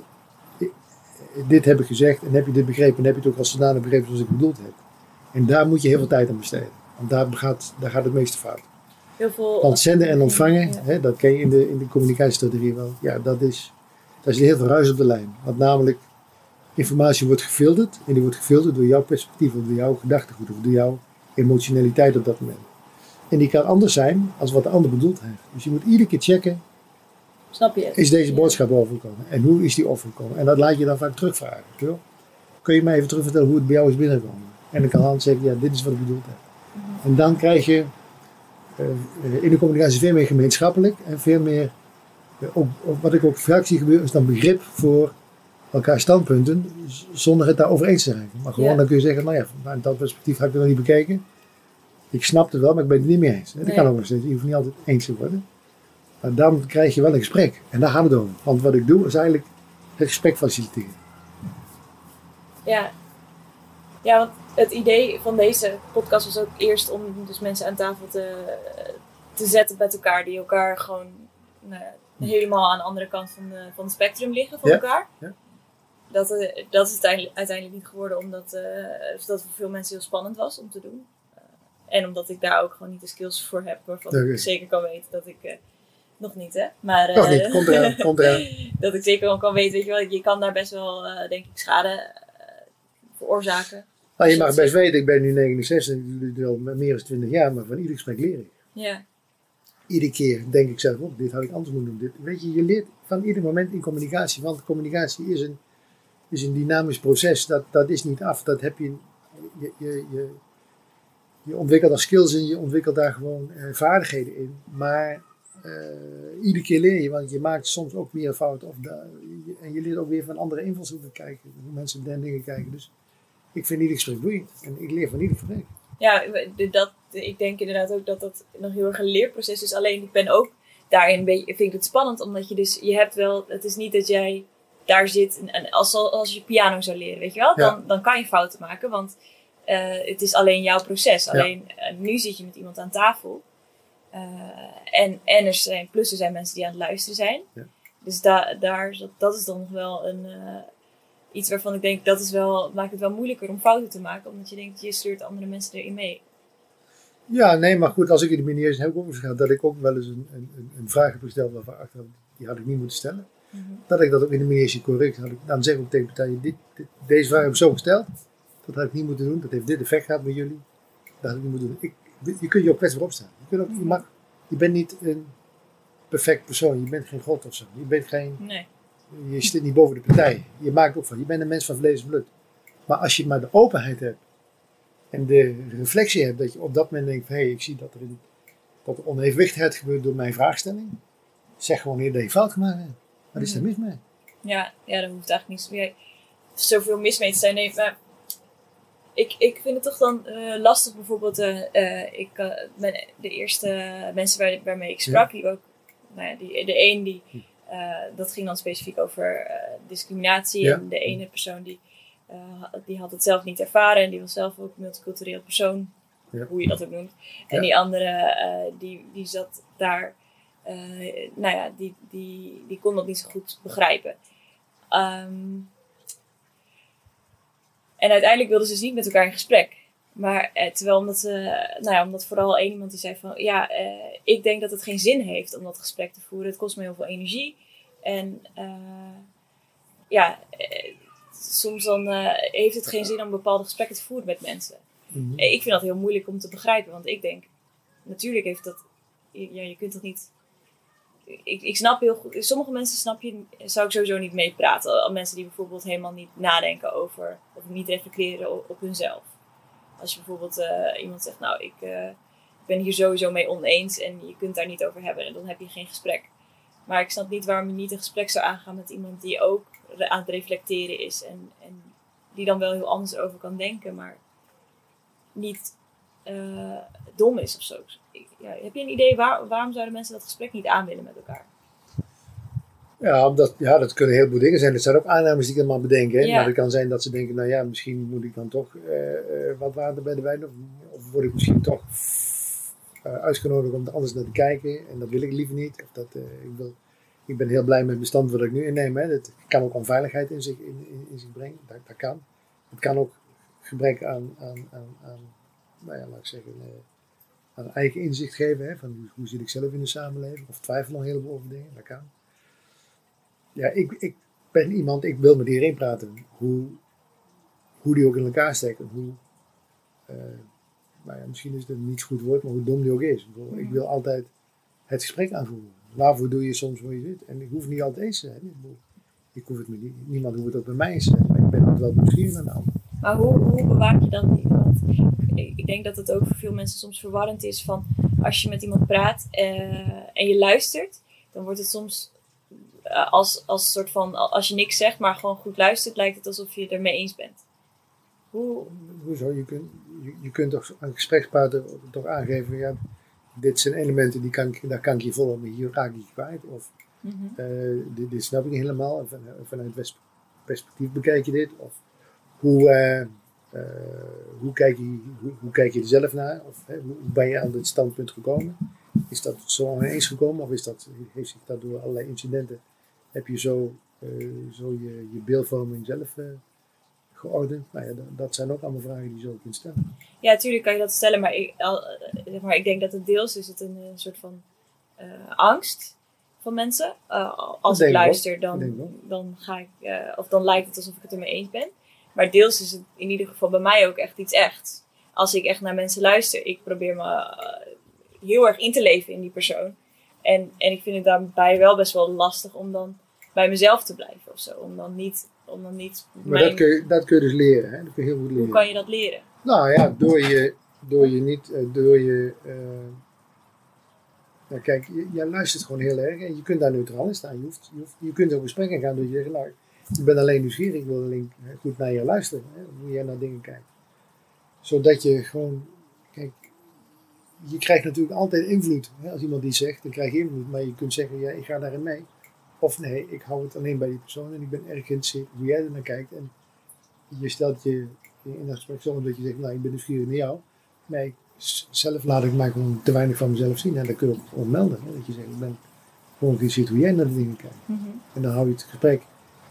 Speaker 1: dit heb ik gezegd en heb je dit begrepen en heb je het ook als zodanig begrepen zoals ik bedoeld heb. En daar moet je heel veel tijd aan besteden. Want daar gaat, daar gaat het meeste fout.
Speaker 2: Heel veel,
Speaker 1: Want zenden en ontvangen, ja. hè, dat ken je in de, in de communicatiestrategie wel. Ja, dat is, dat is heel veel ruis op de lijn. Want namelijk, informatie wordt gefilterd. En die wordt gefilterd door jouw perspectief, of door jouw gedachtegoed, of door jouw emotionaliteit op dat moment. En die kan anders zijn als wat de ander bedoeld heeft. Dus je moet iedere keer checken,
Speaker 2: Snap je?
Speaker 1: Is deze boodschap overgekomen? En hoe is die overgekomen? En dat laat je dan vaak terugvragen. Kun je mij even terugvertellen hoe het bij jou is binnengekomen? En dan kan Hans zeggen, ja, dit is wat ik bedoeld heb. Mm-hmm. En dan krijg je uh, in de communicatie veel meer gemeenschappelijk en veel meer, uh, ook, wat ik ook vaak zie gebeuren, is dan begrip voor elkaar standpunten, zonder het daarover eens te zijn. Maar gewoon ja. dan kun je zeggen, nou ja, vanuit dat perspectief heb ik het nog niet bekeken. Ik snap het wel, maar ik ben het niet mee eens. Dat nee. kan ook nog steeds. Je hoeft niet altijd eens te worden. Maar dan krijg je wel een gesprek. En daar gaan we het over. Want wat ik doe is eigenlijk het gesprek faciliteren.
Speaker 2: Ja. Ja, want het idee van deze podcast was ook eerst om dus mensen aan tafel te, te zetten met elkaar. Die elkaar gewoon nou helemaal aan de andere kant van, de, van het spectrum liggen van ja? elkaar. Ja. Dat, uh, dat is uiteindelijk, uiteindelijk niet geworden omdat uh, dat voor veel mensen heel spannend was om te doen. Uh, en omdat ik daar ook gewoon niet de skills voor heb waarvan okay. ik zeker kan weten dat ik nog niet, hè? Maar,
Speaker 1: Nog niet, komt eraan, [LAUGHS] komt eraan.
Speaker 2: dat ik zeker wel kan weten, weet je wel, je kan daar best wel, uh, denk ik, schade uh, veroorzaken.
Speaker 1: Nou, je mag best weten, ik ben nu 69, ik doe dit al meer dan 20 jaar, maar van ieder gesprek leer ik.
Speaker 2: Ja.
Speaker 1: Iedere keer denk ik zelf op, dit had ik anders moeten doen. Dit, weet je, je leert van ieder moment in communicatie, want communicatie is een, is een dynamisch proces, dat, dat is niet af, dat heb je, je, je, je, je ontwikkelt daar skills in, je ontwikkelt daar gewoon vaardigheden in, maar iedere keer leer je, want je maakt soms ook weer fouten. Of en je leert ook weer van andere invalshoeken kijken, hoe mensen naar dingen kijken. Dus ik vind ieder gesprek boeiend en ik leer van ieder gesprek.
Speaker 2: Ja, dat, ik denk inderdaad ook dat dat nog heel erg een leerproces is. Alleen ik ben ook daarin, een beetje, vind ik het spannend, omdat je dus, je hebt wel, het is niet dat jij daar zit en als, als je piano zou leren, weet je wel, dan, ja. dan kan je fouten maken, want uh, het is alleen jouw proces. Alleen ja. uh, nu zit je met iemand aan tafel. Uh, en, en er zijn, plus er zijn mensen die aan het luisteren zijn. Ja. Dus da, daar, dat is dan nog wel een, uh, iets waarvan ik denk, dat is wel, maakt het wel moeilijker om fouten te maken. Omdat je denkt, je stuurt andere mensen erin mee.
Speaker 1: Ja, nee, maar goed, als ik in de meneer heb overgegaan, dat ik ook wel eens een, een, een vraag heb gesteld waarvan achteraf, die had ik niet moeten stellen. Mm -hmm. Dat ik dat ook in de meneer correct had. Ik, dan zeg ik ook tegen partijen, dit, dit, deze vraag heb ik zo gesteld. Dat had ik niet moeten doen. Dat heeft dit effect gehad bij jullie. Dat had ik niet moeten doen. Ik, je kunt je ook kwetsbaar opstaan. Je, kunt ook, je, mag, je bent niet een perfect persoon. Je bent geen god of zo. Je bent geen...
Speaker 2: Nee.
Speaker 1: Je zit niet boven de partij. Je maakt ook van. Je bent een mens van vlees en bloed. Maar als je maar de openheid hebt. En de reflectie hebt. Dat je op dat moment denkt. Hé, hey, ik zie dat er, een, dat er onevenwichtigheid gebeurt door mijn vraagstelling. Zeg gewoon eerder dat je fout gemaakt hebt. Wat is er mis mee?
Speaker 2: Ja, ja, daar hoeft eigenlijk niet zoveel mis mee te zijn. Nee, maar ik, ik vind het toch dan uh, lastig bijvoorbeeld, uh, uh, ik, ben de eerste mensen waar, waarmee ik sprak, ja. die ook, nou ja, die, de een die, dat ging dan specifiek over discriminatie ja. en de ene persoon die, die had het zelf niet ervaren en die was zelf ook multicultureel persoon, ja. hoe je dat ook noemt. En die andere, die, die zat daar, nou ja, die, die, die kon dat niet zo goed begrijpen. Um, en uiteindelijk wilden ze dus niet met elkaar in gesprek. Maar eh, terwijl omdat, ze, nou ja, omdat vooral één iemand die zei van ja, eh, ik denk dat het geen zin heeft om dat gesprek te voeren. Het kost me heel veel energie. En uh, ja, soms dan eh, heeft het geen zin om bepaalde gesprekken te voeren met mensen.
Speaker 1: Mhm.
Speaker 2: Eh, Ik vind dat heel moeilijk om te begrijpen, want ik denk, natuurlijk heeft dat, ja, je kunt toch niet. Ik, ik snap heel goed, sommige mensen snap je, zou ik sowieso niet meepraten. Mensen die bijvoorbeeld helemaal niet nadenken over, of niet reflecteren op, hunzelf. Als je bijvoorbeeld eh, iemand zegt, nou, ik eh, ben hier sowieso mee oneens en je kunt daar niet over hebben, en dan heb je geen gesprek. Maar ik snap niet waarom je niet een gesprek zou aangaan met iemand die ook aan het reflecteren is en, en die dan wel heel anders over kan denken, maar niet eh, dom is of zo. Ik- Ja, heb je een idee waar, waarom zouden mensen dat gesprek niet aan willen met elkaar?
Speaker 1: Ja, omdat, ja, dat kunnen heel veel dingen zijn. Het zijn ook aannames die ik helemaal bedenken. Hè?
Speaker 2: Ja.
Speaker 1: Maar het kan zijn dat ze denken, nou ja, misschien moet ik dan toch eh, eh, wat water bij de wijn. Of, of word ik misschien toch eh, uitgenodigd om er anders naar te kijken. En dat wil ik liever niet. Of dat, ik, wil, ik ben heel blij met het bestand wat ik nu inneem. Hè? Dat kan ook onveiligheid in zich, in, in, in zich brengen. Dat, dat kan. Het kan ook gebrek aan, aan, aan, aan nou ja, laat ik zeggen, aan eigen inzicht geven. Hè? Van hoe, zit ik zelf in de samenleving? Of twijfel een heleboel over dingen. Dat kan ja, ik, ik ben iemand, ik wil met iedereen praten. Hoe, hoe die ook in elkaar steken. Hoe, nou ja, misschien is het een niet goed woord, maar hoe dom die ook is. Ik, ik wil altijd het gesprek aanvoeren. Waarvoor doe je soms waar je zit? En ik hoef niet altijd eens te zijn. Ik, hoef het met nie- niemand hoeft het ook bij mij eens te zijn. Maar ik ben altijd wel nieuwsgierig naar de ander.
Speaker 2: Maar hoe, hoe bewaak je dat niet? Ik, denk dat het ook voor veel mensen soms verwarrend is van als je met iemand praat eh, en je luistert, dan wordt het soms eh, als, als soort van, als je niks zegt, maar gewoon goed luistert, lijkt het alsof je het ermee eens bent. Hoe,
Speaker 1: Hoezo? Je kunt, je, je kunt toch een gesprekspartner toch aangeven, ja, dit zijn elementen, die kan, ik- daar kan ik je volgen, maar hier raak ik je kwijt. Of Eh, dit, dit snap ik niet helemaal. Van, vanuit welk perspectief bekijk je dit? Of hoe, eh, hoe, kijk, je, hoe, hoe kijk je er zelf naar? Of hè, hoe ben je aan dit standpunt gekomen? Is dat zo ineens gekomen? Of is dat, heeft zich dat door allerlei incidenten, heb je zo, eh, zo je, je beeldvorming zelf eh, geordend? Nou ja, dat, zijn ook allemaal vragen die je zo kunt stellen.
Speaker 2: Ja, natuurlijk kan je dat stellen, maar ik, al, zeg maar ik denk dat het deels is het een, eh, soort van angst van mensen. Als ik luister, dan, dan ga ik, of dan lijkt het alsof ik het ermee eens ben. Maar deels is het in ieder geval bij mij ook echt iets echt. Als ik echt naar mensen luister, ik probeer me eh, heel erg in te leven in die persoon. En, en ik vind het daarbij wel best wel lastig om dan bij mezelf te blijven of zo. Om dan niet, om dan niet
Speaker 1: Maar
Speaker 2: mijn-
Speaker 1: dat, kun je, dat kun je dus leren. Hè? Dat kun je heel goed leren.
Speaker 2: hoe kan je dat leren?
Speaker 1: Nou ja, door je, door je niet, eh, door je, eh, kijk, jij luistert gewoon heel erg en je kunt daar neutraal in staan. Je, hoeft, je, hoeft, je kunt ook gesprekken gaan door je nou, ik ben alleen nieuwsgierig, ik wil alleen goed naar je luisteren, hè, hoe jij naar dingen kijkt. Zodat je gewoon, kijk, je krijgt natuurlijk altijd invloed. Hè? Als iemand iets zegt, dan krijg je invloed, maar je kunt zeggen, ja, ik ga daarin mee. Of nee, ik hou het alleen bij die persoon en ik ben erg geïnteresseerd hoe jij er naar kijkt. En je stelt je in dat gesprek zo omdat je zegt, nou, ik ben nieuwsgierig naar jou. Nee, zelf laat ik mij gewoon te weinig van mezelf zien. En dat kun je ook gewoon melden. Hè? Dat je zegt, ik ben gewoon geïnteresseerd hoe jij naar de dingen kijkt. En dan hou je het gesprek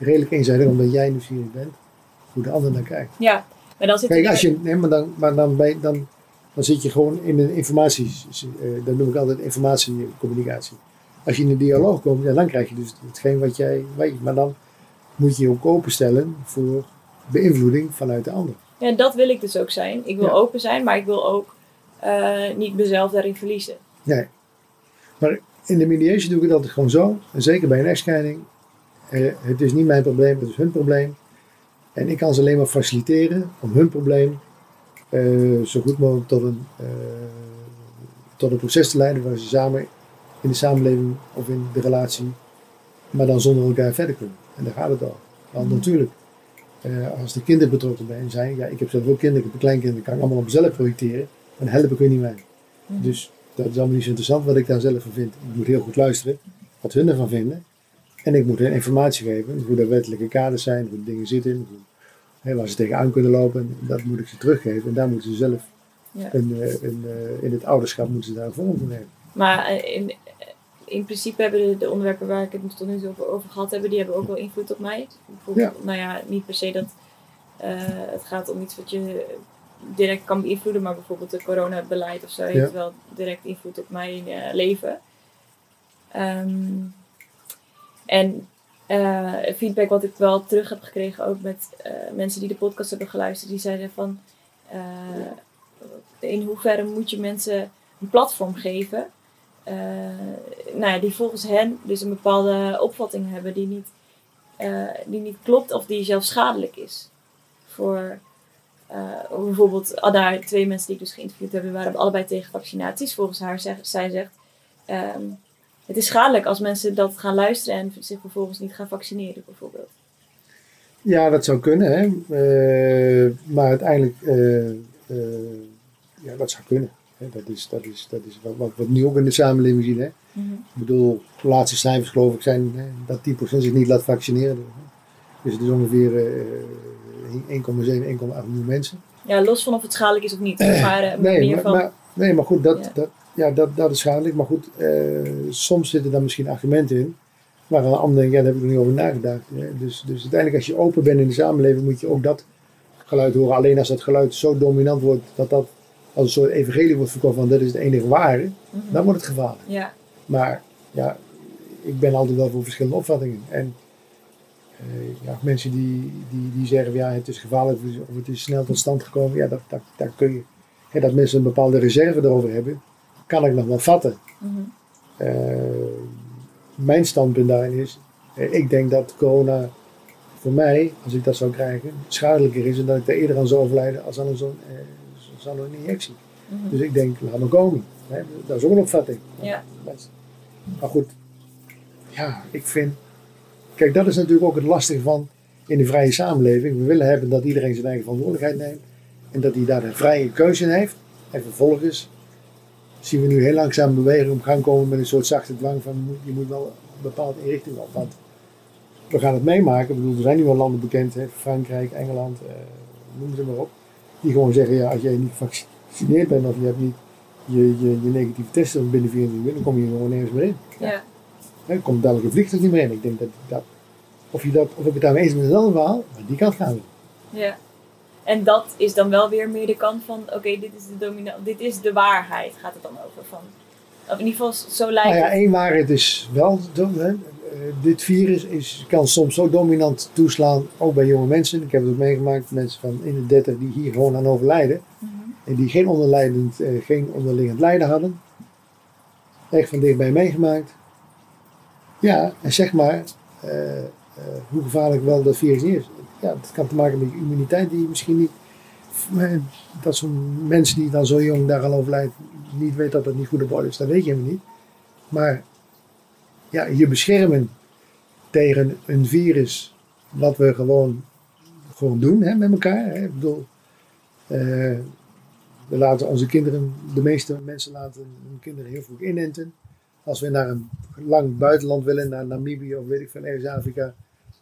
Speaker 1: redelijk eenzijdig, omdat jij nieuwsgierig bent hoe de ander naar kijkt.
Speaker 2: Ja, maar dan zit
Speaker 1: Kijk, als je, nee, maar dan, maar dan, ben je- dan, dan zit je gewoon in een informatie, eh, dat noem ik altijd informatiecommunicatie. Als je in een dialoog komt, ja, dan krijg je dus hetgeen wat jij weet. Maar dan moet je je ook openstellen voor beïnvloeding vanuit de ander.
Speaker 2: Ja, dat wil ik dus ook zijn. Ik wil
Speaker 1: Ja.
Speaker 2: open zijn, maar ik wil ook eh, niet mezelf daarin verliezen.
Speaker 1: Nee. Maar in de mediation doe ik het altijd gewoon zo. En zeker bij een echtscheiding. Eh, het is niet mijn probleem, het is hun probleem. En ik kan ze alleen maar faciliteren om hun probleem eh, zo goed mogelijk tot een, eh, tot een proces te leiden waar ze samen in de samenleving of in de relatie, maar dan zonder elkaar verder kunnen. En daar gaat het al. Want natuurlijk, eh, als de kinderen betrokken bij zijn, ja, ik heb zelf ook kinderen, ik heb kleinkinderen, kan ik allemaal op mezelf projecteren, maar dan help ik hun niet mee. Dus dat is allemaal niet zo interessant wat ik daar zelf van vind. Ik moet heel goed luisteren wat hun ervan vinden. En ik moet hen informatie geven hoe de wettelijke kaders zijn, hoe de dingen zitten, hoe, hè, waar ze tegenaan kunnen lopen. Dat moet ik ze teruggeven. En daar moeten ze zelf,
Speaker 2: Ja.
Speaker 1: een, eh, een, eh, in het ouderschap, moeten ze daar een vorm van nemen.
Speaker 2: Maar eh, in, in principe hebben de, de onderwerpen waar ik het tot nu toe over, over gehad heb, die hebben ook wel invloed op mij. Bijvoorbeeld, Nou ja, niet per se dat het gaat om iets wat je direct kan beïnvloeden, maar bijvoorbeeld het coronabeleid of zo heeft
Speaker 1: Ja.
Speaker 2: wel direct invloed op mijn leven. Ehm, en eh, feedback wat ik wel terug heb gekregen, ook met eh, mensen die de podcast hebben geluisterd, die zeiden van eh, in hoeverre moet je mensen een platform geven, nou ja, die volgens hen dus een bepaalde opvatting hebben die niet, die niet klopt of die zelfs schadelijk is. Voor bijvoorbeeld, ah, daar twee mensen die ik dus geïnterviewd heb, waren allebei tegen vaccinaties. Volgens haar zegt, zij zegt, ehm, het is schadelijk als mensen dat gaan luisteren en zich vervolgens niet gaan vaccineren, bijvoorbeeld.
Speaker 1: Ja, dat zou kunnen, hè. Eh, maar uiteindelijk, eh, eh, ja, dat zou kunnen. Hè. Dat is, dat is, dat is wat, wat we nu ook in de samenleving zien, hè.
Speaker 2: Mhm.
Speaker 1: Ik bedoel, de laatste cijfers geloof ik zijn hè, dat 10% zich niet laat vaccineren. Dus het is ongeveer eh 1,7, 1,8 miljoen mensen.
Speaker 2: Ja, los van of het schadelijk is of niet. [CLEARS THROAT] Maar
Speaker 1: Nee,
Speaker 2: meer
Speaker 1: maar,
Speaker 2: van,
Speaker 1: maar, nee, maar goed, dat,
Speaker 2: Ja.
Speaker 1: dat, ja, dat, dat is schadelijk. Maar goed, eh, soms zitten daar misschien argumenten in. Waar een ander denkt, ja, daar heb ik nog niet over nagedacht. Hè. Dus, dus uiteindelijk als je open bent in de samenleving moet je ook dat geluid horen. Alleen als dat geluid zo dominant wordt dat dat als een soort evangelie wordt verkocht van dat is het enige ware.
Speaker 2: Mhm.
Speaker 1: Dan wordt het gevaarlijk.
Speaker 2: ja,
Speaker 1: Maar ja, ik ben altijd wel voor verschillende opvattingen. En eh, ja, mensen die, die, die zeggen, ja, het is gevaarlijk of het is snel tot stand gekomen. Ja, dat, dat, dat kun je. Hè, dat mensen een bepaalde reserve erover hebben, kan ik nog wel vatten.
Speaker 2: mhm.
Speaker 1: Eh, mijn standpunt daarin is, eh, ik denk dat corona voor mij, als ik dat zou krijgen, schadelijker is en dat ik er eerder aan zou overlijden als aan zo'n eh, zo'n injectie.
Speaker 2: Mhm.
Speaker 1: Dus ik denk, laat maar komen. Hè, dat is ook een opvatting.
Speaker 2: Ja.
Speaker 1: Maar goed, ja, ik vind. Kijk, dat is natuurlijk ook het lastige van in de vrije samenleving. We willen hebben dat iedereen zijn eigen verantwoordelijkheid neemt. En dat hij daar een vrije keuze in heeft. En vervolgens zien we nu heel langzaam beweging op gang komen met een soort zachte dwang van je moet wel een bepaalde richting op. Want we gaan het meemaken. Ik bedoel, er zijn nu wel landen bekend, hè, Frankrijk, Engeland, eh, noem ze maar op. Die gewoon zeggen, ja, als jij niet gevaccineerd bent of je hebt niet je, je, je negatieve testen binnen 24 uur, dan kom je gewoon nergens meer in.
Speaker 2: ja.
Speaker 1: Hè, komt dadelijk een vliegtuig niet meer in. Ik denk dat, dat of, je dat, of ik het daarmee eens ben met een ander verhaal, maar die kant gaan we.
Speaker 2: Ja. En dat is dan wel weer meer de kant van, oké, dit is de domina dit is de waarheid, gaat het dan over van. Of in ieder geval, zo lijkt
Speaker 1: Nou ja,
Speaker 2: het.
Speaker 1: één waarheid is wel, hè, eh, dit virus is, kan soms zo dominant toeslaan, ook bij jonge mensen. Ik heb het ook meegemaakt, mensen van in de 30 die hier gewoon aan overlijden.
Speaker 2: Mhm.
Speaker 1: En die geen, onderlijdend, eh, geen onderliggend lijden hadden. Echt van dichtbij meegemaakt. Ja, en zeg maar, eh, hoe gevaarlijk wel dat virus is. Ja, het kan te maken met je immuniteit die je misschien niet... Dat zo'n mens die dan zo jong daar al overlijdt, niet weet dat dat niet goed op orde is. Dat weet je helemaal niet. Maar ja, je beschermen tegen een virus, wat we gewoon, gewoon doen hè, met elkaar. Hè. Ik bedoel, eh, we laten onze kinderen, de meeste mensen laten hun kinderen heel vroeg inenten. Als we naar een lang buitenland willen, naar Namibië of weet ik veel, ergens Afrika,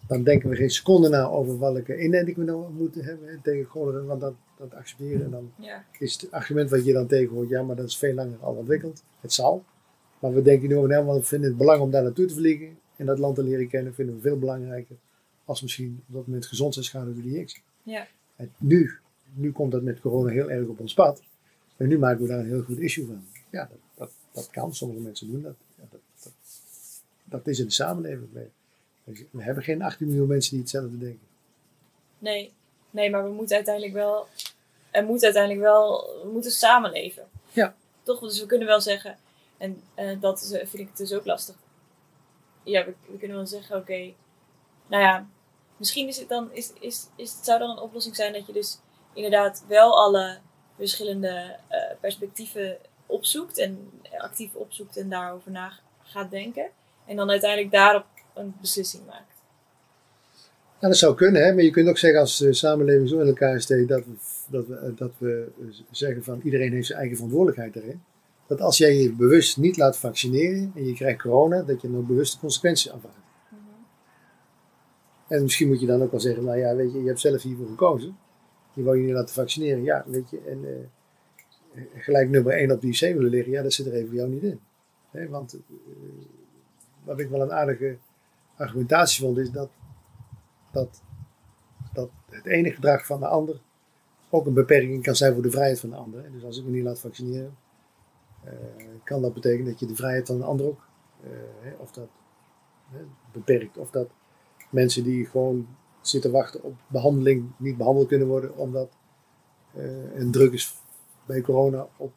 Speaker 1: dan denken we geen seconde na over welke inenting we nou moeten hebben hè, tegen cholera, want dat, dat accepteren. En dan
Speaker 2: Ja.
Speaker 1: is het argument wat je dan tegen hoort, ja, maar dat is veel langer al ontwikkeld. Het zal. Maar we denken nu over na, want we vinden het belang om daar naartoe te vliegen en dat land te leren kennen, vinden we veel belangrijker als misschien op dat moment gezondheidsschade door die injectie.
Speaker 2: Ja.
Speaker 1: En nu, nu komt dat met corona heel erg op ons pad. En nu maken we daar een heel goed issue van. Ja, dat, dat, dat kan. Sommige mensen doen dat. Ja, dat, dat. Dat is in de samenleving. We, we hebben geen 18 miljoen mensen die hetzelfde denken.
Speaker 2: Nee. nee, maar we moeten uiteindelijk wel, er moet uiteindelijk wel, we moeten samenleven.
Speaker 1: Ja.
Speaker 2: Toch, dus we kunnen wel zeggen, en eh, dat is, eh, vind ik dus ook lastig. Ja, we, we kunnen wel zeggen, oké, nou ja, misschien is het dan, is, is, is, zou dan een oplossing zijn dat je dus inderdaad wel alle verschillende eh, perspectieven opzoekt en actief opzoekt en daarover na gaat denken. En dan uiteindelijk daarop een beslissing maakt.
Speaker 1: Dat zou kunnen, hè? maar je kunt ook zeggen als de samenleving zo in elkaar steekt dat we, dat, we, dat we zeggen van iedereen heeft zijn eigen verantwoordelijkheid erin. Dat als jij je bewust niet laat vaccineren en je krijgt corona, dat je dan bewust de consequenties afwaagt. En misschien moet je dan ook wel zeggen, nou ja, weet je, je hebt zelf hiervoor gekozen. Je wou je niet laten vaccineren, ja, weet je. En eh, gelijk nummer 1 op die IC willen liggen, ja, dat zit er even jou niet in. Want eh, wat ik wel een aardige argumentatie vond, is dat, dat, dat het ene gedrag van de ander ook een beperking kan zijn voor de vrijheid van de ander. Dus als ik me niet laat vaccineren, eh, kan dat betekenen dat je de vrijheid van een ander ook, eh, of dat beperkt, of dat mensen die gewoon zitten wachten op behandeling, niet behandeld kunnen worden omdat uh, een druk is bij corona op,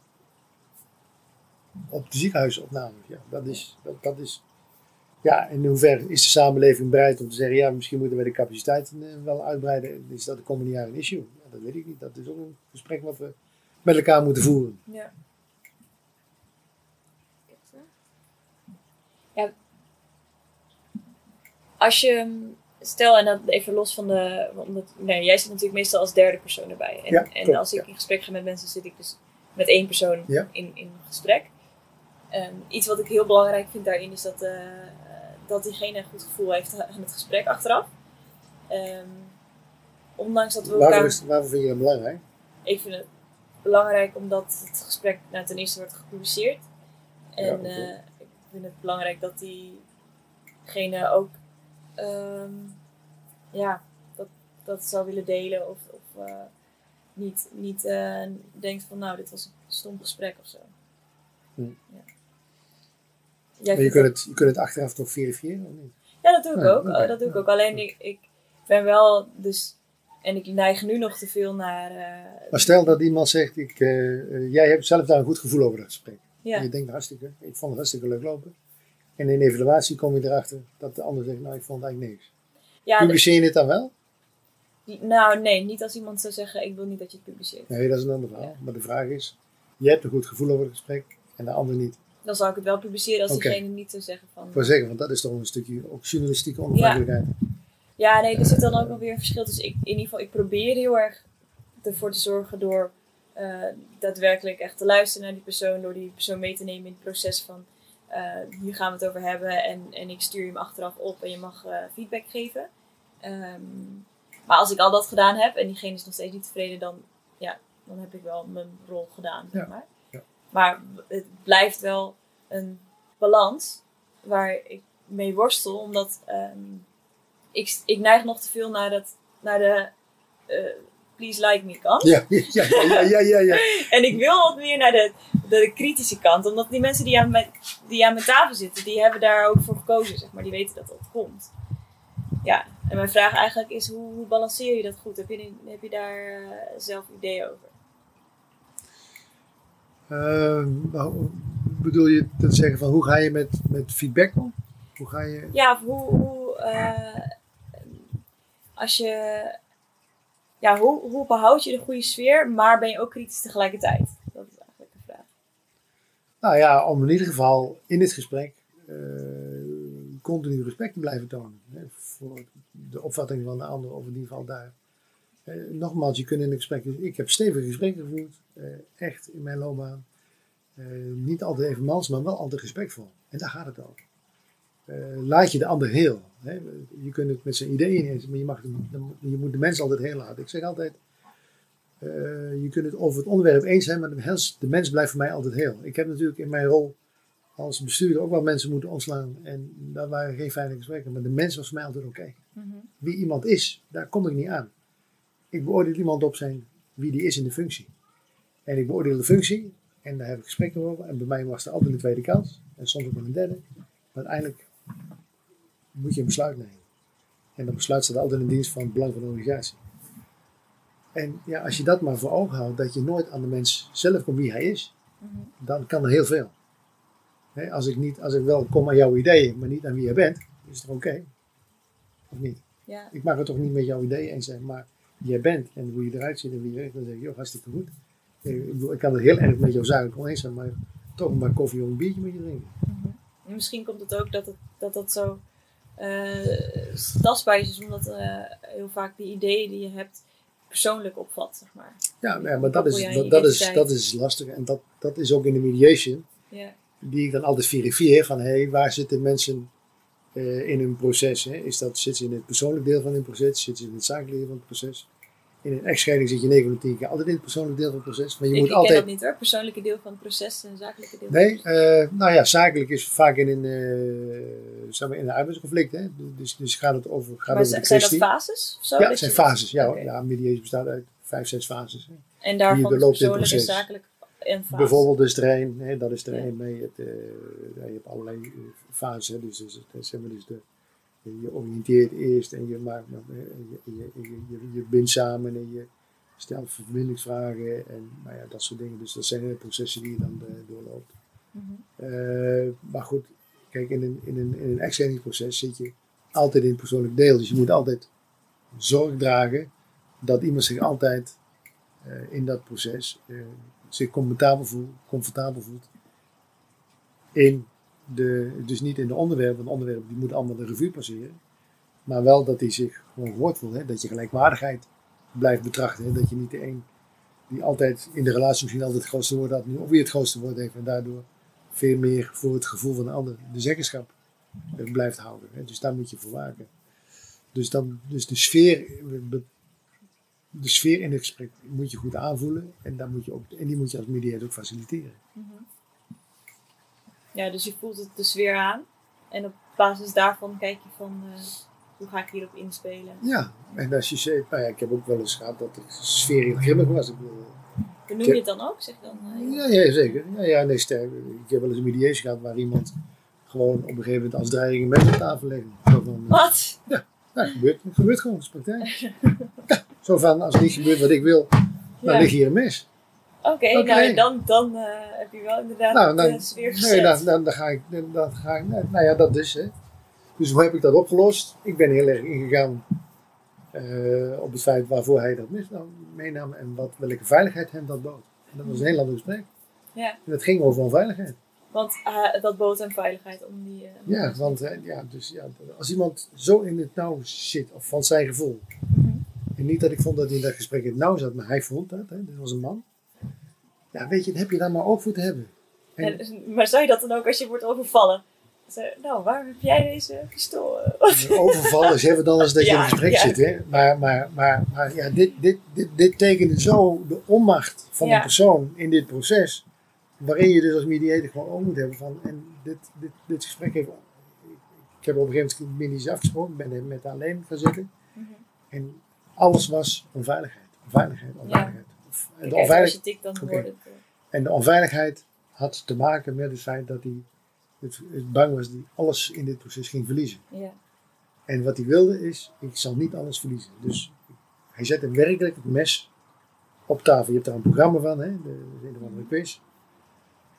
Speaker 1: op de ziekenhuisopname. Ja, dat is, dat, dat is ja, in hoeverre is de samenleving bereid om te zeggen, ja, misschien moeten we de capaciteiten eh, wel uitbreiden. Is dat de komende jaren een issue? Ja, dat weet ik niet. Dat is ook een gesprek wat we met elkaar moeten voeren.
Speaker 2: Ja. Ja. Als je, stel en dan even los van de, omdat, nee, jij zit natuurlijk meestal als derde persoon erbij. En,
Speaker 1: Ja,
Speaker 2: en als ik
Speaker 1: ja.
Speaker 2: in gesprek ga met mensen, zit ik dus met één persoon
Speaker 1: Ja.
Speaker 2: in, in gesprek. Ehm, iets wat ik heel belangrijk vind daarin is dat, eh, dat diegene een goed gevoel heeft aan het gesprek achteraf. Ehm, ondanks dat we elkaar...
Speaker 1: Waarvoor, is, waarvoor vind je dat belangrijk?
Speaker 2: Ik vind het belangrijk omdat het gesprek nou, ten eerste wordt gepubliceerd. En
Speaker 1: Ja,
Speaker 2: eh, ik vind het belangrijk dat diegene ook ehm, ja, dat, dat zou willen delen of, of eh, niet, niet denkt van nou dit was een stom gesprek of zo.
Speaker 1: Hm.
Speaker 2: Ja. Jij
Speaker 1: Maar je kunt, het, je kunt het achteraf toch verifiëren of niet?
Speaker 2: ja, dat doe ik
Speaker 1: Ja,
Speaker 2: ook. dat doe ik ook. Alleen ik, ik ben wel dus. En ik neig nu nog te veel naar. eh,
Speaker 1: Maar stel dat iemand zegt, ik, eh, eh, jij hebt zelf daar een goed gevoel over dat gesprek.
Speaker 2: ja.
Speaker 1: En je denkt, hartstikke, ik vond het hartstikke leuk lopen. En in evaluatie kom je erachter dat de ander zegt, nou ik vond het eigenlijk niks.
Speaker 2: ja,
Speaker 1: Publiceer je het dan wel?
Speaker 2: nou nee, niet als iemand zou zeggen: ik wil niet dat je het publiceert.
Speaker 1: Nee, dat is een ander verhaal.
Speaker 2: Ja.
Speaker 1: Maar de vraag is, je hebt een goed gevoel over het gesprek en de ander niet.
Speaker 2: Dan zou ik het wel publiceren als diegene niet zou zeggen van.
Speaker 1: Ik wil zeggen, want dat is toch een stukje ook journalistieke onafhankelijkheid.
Speaker 2: Ja, nee, er zit dan ook nog weer een verschil. Dus ik, in ieder geval, ik probeer heel erg ervoor te zorgen door eh, daadwerkelijk echt te luisteren naar die persoon, door die persoon mee te nemen in het proces van eh, hier gaan we het over hebben en, en ik stuur je hem achteraf op en je mag eh, feedback geven. Ehm, maar als ik al dat gedaan heb en diegene is nog steeds niet tevreden, dan, ja, dan heb ik wel mijn rol gedaan. Zeg maar.
Speaker 1: ja.
Speaker 2: Maar het blijft wel een balans waar ik mee worstel, omdat ehm, ik, ik neig nog te veel naar, dat, naar de eh, please like me kant.
Speaker 1: Ja, ja, ja, ja, ja. [LAUGHS]
Speaker 2: En ik wil wat meer naar de, de kritische kant. Omdat die mensen die aan, mijn, die aan mijn tafel zitten, die hebben daar ook voor gekozen. Zeg maar. Die weten dat dat komt. Ja, en mijn vraag eigenlijk is, hoe, hoe balanceer je dat goed? Heb je, heb je daar eh, zelf ideeën over?
Speaker 1: Nou, bedoel je te zeggen van hoe ga je met, met feedback om? Hoe ga je...
Speaker 2: Ja, hoe, hoe eh, als je, ja, hoe, hoe behoud je de goede sfeer, maar ben je ook kritisch tegelijkertijd? Dat is eigenlijk de vraag.
Speaker 1: Nou ja, om in ieder geval in dit gesprek eh, continu respect te blijven tonen. Hè, voor de opvatting van de ander, of in ieder geval daar. Eh, nogmaals, je kunt in een gesprek. Ik heb stevige gesprekken gevoerd, eh, echt in mijn loopbaan. Eh, niet altijd even mans, maar wel altijd respectvol. En daar gaat het over. Laat je de ander heel. Hè. Je kunt het met zijn ideeën eens, maar je, mag je moet de mens altijd heel laten. Ik zeg altijd, je kunt het over het onderwerp eens zijn, maar de mens, de mens blijft voor mij altijd heel. Ik heb natuurlijk in mijn rol als bestuurder ook wel mensen moeten ontslaan. En dat waren geen fijne gesprekken, maar de mens was voor mij altijd oké. Wie iemand is, daar kom ik niet aan. Ik beoordeel iemand op zijn wie die is in de functie. En ik beoordeel de functie en daar heb ik gesprekken over. En bij mij was er altijd een tweede kans en soms ook wel een derde. Maar uiteindelijk moet je een besluit nemen. En dat besluit staat altijd in dienst van het belang van de organisatie. En ja, als je dat maar voor ogen houdt, dat je nooit aan de mens zelf komt wie hij is, dan kan er heel veel. Als, ik niet, als ik wel kom aan jouw ideeën, maar niet aan wie jij bent, is het toch oké? Of niet?
Speaker 2: Ja,
Speaker 1: Ik mag het toch niet met jouw ideeën eens zijn, maar jij bent en hoe je eruit ziet en wie je werkt, dan zeg ik, joh, hartstikke goed. Ik, bedoel, ik kan het heel erg met jouw zakelijk oneens zijn, maar toch maar koffie of een biertje met je drinken.
Speaker 2: En misschien komt het ook dat het, dat, dat zo eh, tastbaar is, omdat eh, heel vaak die ideeën die je hebt persoonlijk opvat, zeg maar.
Speaker 1: Ja, ja maar dat is,
Speaker 2: je
Speaker 1: dat,
Speaker 2: je
Speaker 1: dat, is, dat is lastig en dat, dat is ook in de mediation, die ik dan altijd verifieer van, hé, hey, waar zitten mensen eh, in hun proces? Hè? Is dat, zit ze in het persoonlijk deel van hun proces? Zit ze in het zakelijk deel van het proces? In een echtscheiding zit je 9 van de 10 keer altijd in het persoonlijk deel van het proces. Maar je
Speaker 2: ik,
Speaker 1: moet
Speaker 2: ik
Speaker 1: altijd...
Speaker 2: ken dat niet hoor, persoonlijke deel van het proces en zakelijke deel
Speaker 1: Nee, eh, nou ja, zakelijk is vaak in een, eh, zeg maar in een arbeidsconflict. Hè? Dus, dus gaat het over, gaat
Speaker 2: maar
Speaker 1: over
Speaker 2: zijn
Speaker 1: de
Speaker 2: zijn dat
Speaker 1: kwestie.
Speaker 2: fases? Zo,
Speaker 1: ja,
Speaker 2: dat
Speaker 1: zijn fases. Ja, mediation bestaat uit vijf, zes fases. Hè?
Speaker 2: En daarvan
Speaker 1: het
Speaker 2: persoonlijk en zakelijk en fase.
Speaker 1: Bijvoorbeeld dus er een, hè, dat is er
Speaker 2: Ja.
Speaker 1: een mee. Het, eh, ja, je hebt allerlei eh, fases. Hè? Dus, dus, zeg maar, dus de, je, oriënteert eerst en je, maakt, je, je, je, je, bindt samen en je stelt verbindingsvragen en nou ja, dat soort dingen. Dus dat zijn hele processen die je dan uh, doorloopt. Uh, maar goed, kijk, in een, in een, in een echtscheidingsproces zit je altijd in het persoonlijk deel. Dus je moet altijd zorg dragen dat iemand zich altijd uh, in dat proces zich comfortabel voelt, comfortabel voelt in de, dus niet in de onderwerpen, want onderwerpen die moeten allemaal de revue passeren. Maar wel dat hij zich gewoon gehoord voelt. Hè? Dat je gelijkwaardigheid blijft betrachten. Hè? Dat je niet de een die altijd in de relatie misschien altijd het grootste woord had, nu of wie het grootste woord heeft en daardoor veel meer voor het gevoel van de ander de zeggenschap blijft houden. Hè? Dus daar moet je voor waken. Dus, dan, dus de, sfeer, de sfeer in het gesprek moet je goed aanvoelen en, daar moet je ook, en die moet je als mediator ook faciliteren.
Speaker 2: Mm -hmm. Ja, dus je voelt het de sfeer aan en op basis daarvan kijk je van uh, hoe ga ik hierop inspelen.
Speaker 1: Ja, en als je zegt, nou ja, ik heb ook wel eens gehad dat de sfeer heel grimmig was. Ik bedoel,
Speaker 2: Benoem je het dan ook? Zeg dan,
Speaker 1: uh, ja, ja, zeker. Ja, ja, nee, sterk. Ik heb wel eens een mediation gehad waar iemand gewoon op een gegeven moment als dreiging met op tafel legde. Van,
Speaker 2: Wat?
Speaker 1: Ja, ja het, gebeurt, gebeurt gewoon, het is praktijk. ja, [LAUGHS] zo van, als het niet gebeurt wat ik wil, dan ja. ligt hier een mes.
Speaker 2: Oké, okay, okay. nou dan, dan uh, heb je wel inderdaad nou, dan, de sfeer gezet.
Speaker 1: Nee, dan, dan, dan, ga ik, dan, dan ga ik, nou ja, dat is hè. Dus hoe heb ik dat opgelost? Ik ben heel erg ingegaan uh, op het feit waarvoor hij dat mis, nou, meenam en wat, welke veiligheid hem dat bood. En dat was een heel ander gesprek.
Speaker 2: Ja.
Speaker 1: En dat ging over onveiligheid.
Speaker 2: Want uh, dat bood hem veiligheid om die...
Speaker 1: Ja, want ja, dus, ja, als iemand zo in het nauw zit, of van zijn gevoel. En niet dat ik vond dat hij in dat gesprek in het nauw zat, maar hij vond dat, hè, dit was een man. Ja, weet je, dat heb je daar maar ook voor te hebben.
Speaker 2: En, en, maar zou je dat dan ook als je wordt overvallen? nou, waar heb jij deze pistool?
Speaker 1: Overvallen is even dan als dat je ja, in een gesprek ja. zit. Hè? Maar, maar, maar, maar ja, dit, dit, dit, dit tekent zo de onmacht van ja. een persoon in dit proces. Waarin je dus als mediator gewoon ook moet hebben van. En dit, dit, dit gesprek heeft. Ik heb op een gegeven moment afgesproken. Ik ben met haar alleen gaan zitten. Mm -hmm. En alles was onveiligheid. Onveiligheid, onveiligheid.
Speaker 2: En de, onveilig... dan okay.
Speaker 1: en de onveiligheid had te maken met het feit dat hij het, het bang was dat hij alles in dit proces ging verliezen.
Speaker 2: Ja.
Speaker 1: En wat hij wilde is, ik zal niet alles verliezen. Dus hij zette werkelijk het mes op tafel. Je hebt daar een programma van, hè? de, een of andere quiz.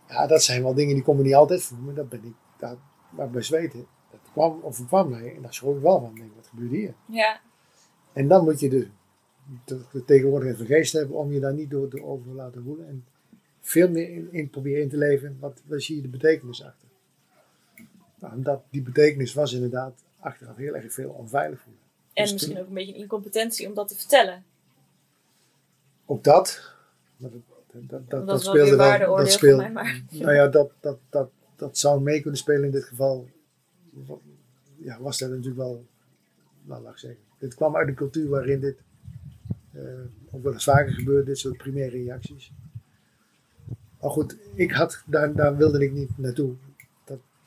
Speaker 1: Ja, dat zijn wel dingen die komen niet altijd voor, maar dat ben ik, dat, maar bij weten. Dat kwam of kwam mij en daar schrok ik wel van. Denk, wat gebeurt hier?
Speaker 2: Ja.
Speaker 1: En dan moet je de, de, de tegenwoordigheid van geest hebben om je daar niet door, door over te laten voelen. En veel meer in, in proberen in te leven, wat, zie je de betekenis achter? Nou, dat, die betekenis was inderdaad achteraf heel erg veel onveilig voelen.
Speaker 2: En dus misschien toen, ook een beetje een incompetentie om dat te vertellen.
Speaker 1: Ook dat. Maar dat, dat, dat, speelde wel. Dat speelde, mij, maar. Nou ja, dat, dat, dat, dat zou mee kunnen spelen in dit geval. Ja, was dat natuurlijk wel, nou laat ik zeggen. Dit kwam uit een cultuur waarin dit uh, ook wel eens vaker gebeurt, dit soort primaire reacties. Maar goed, ik had, daar, daar wilde ik niet naartoe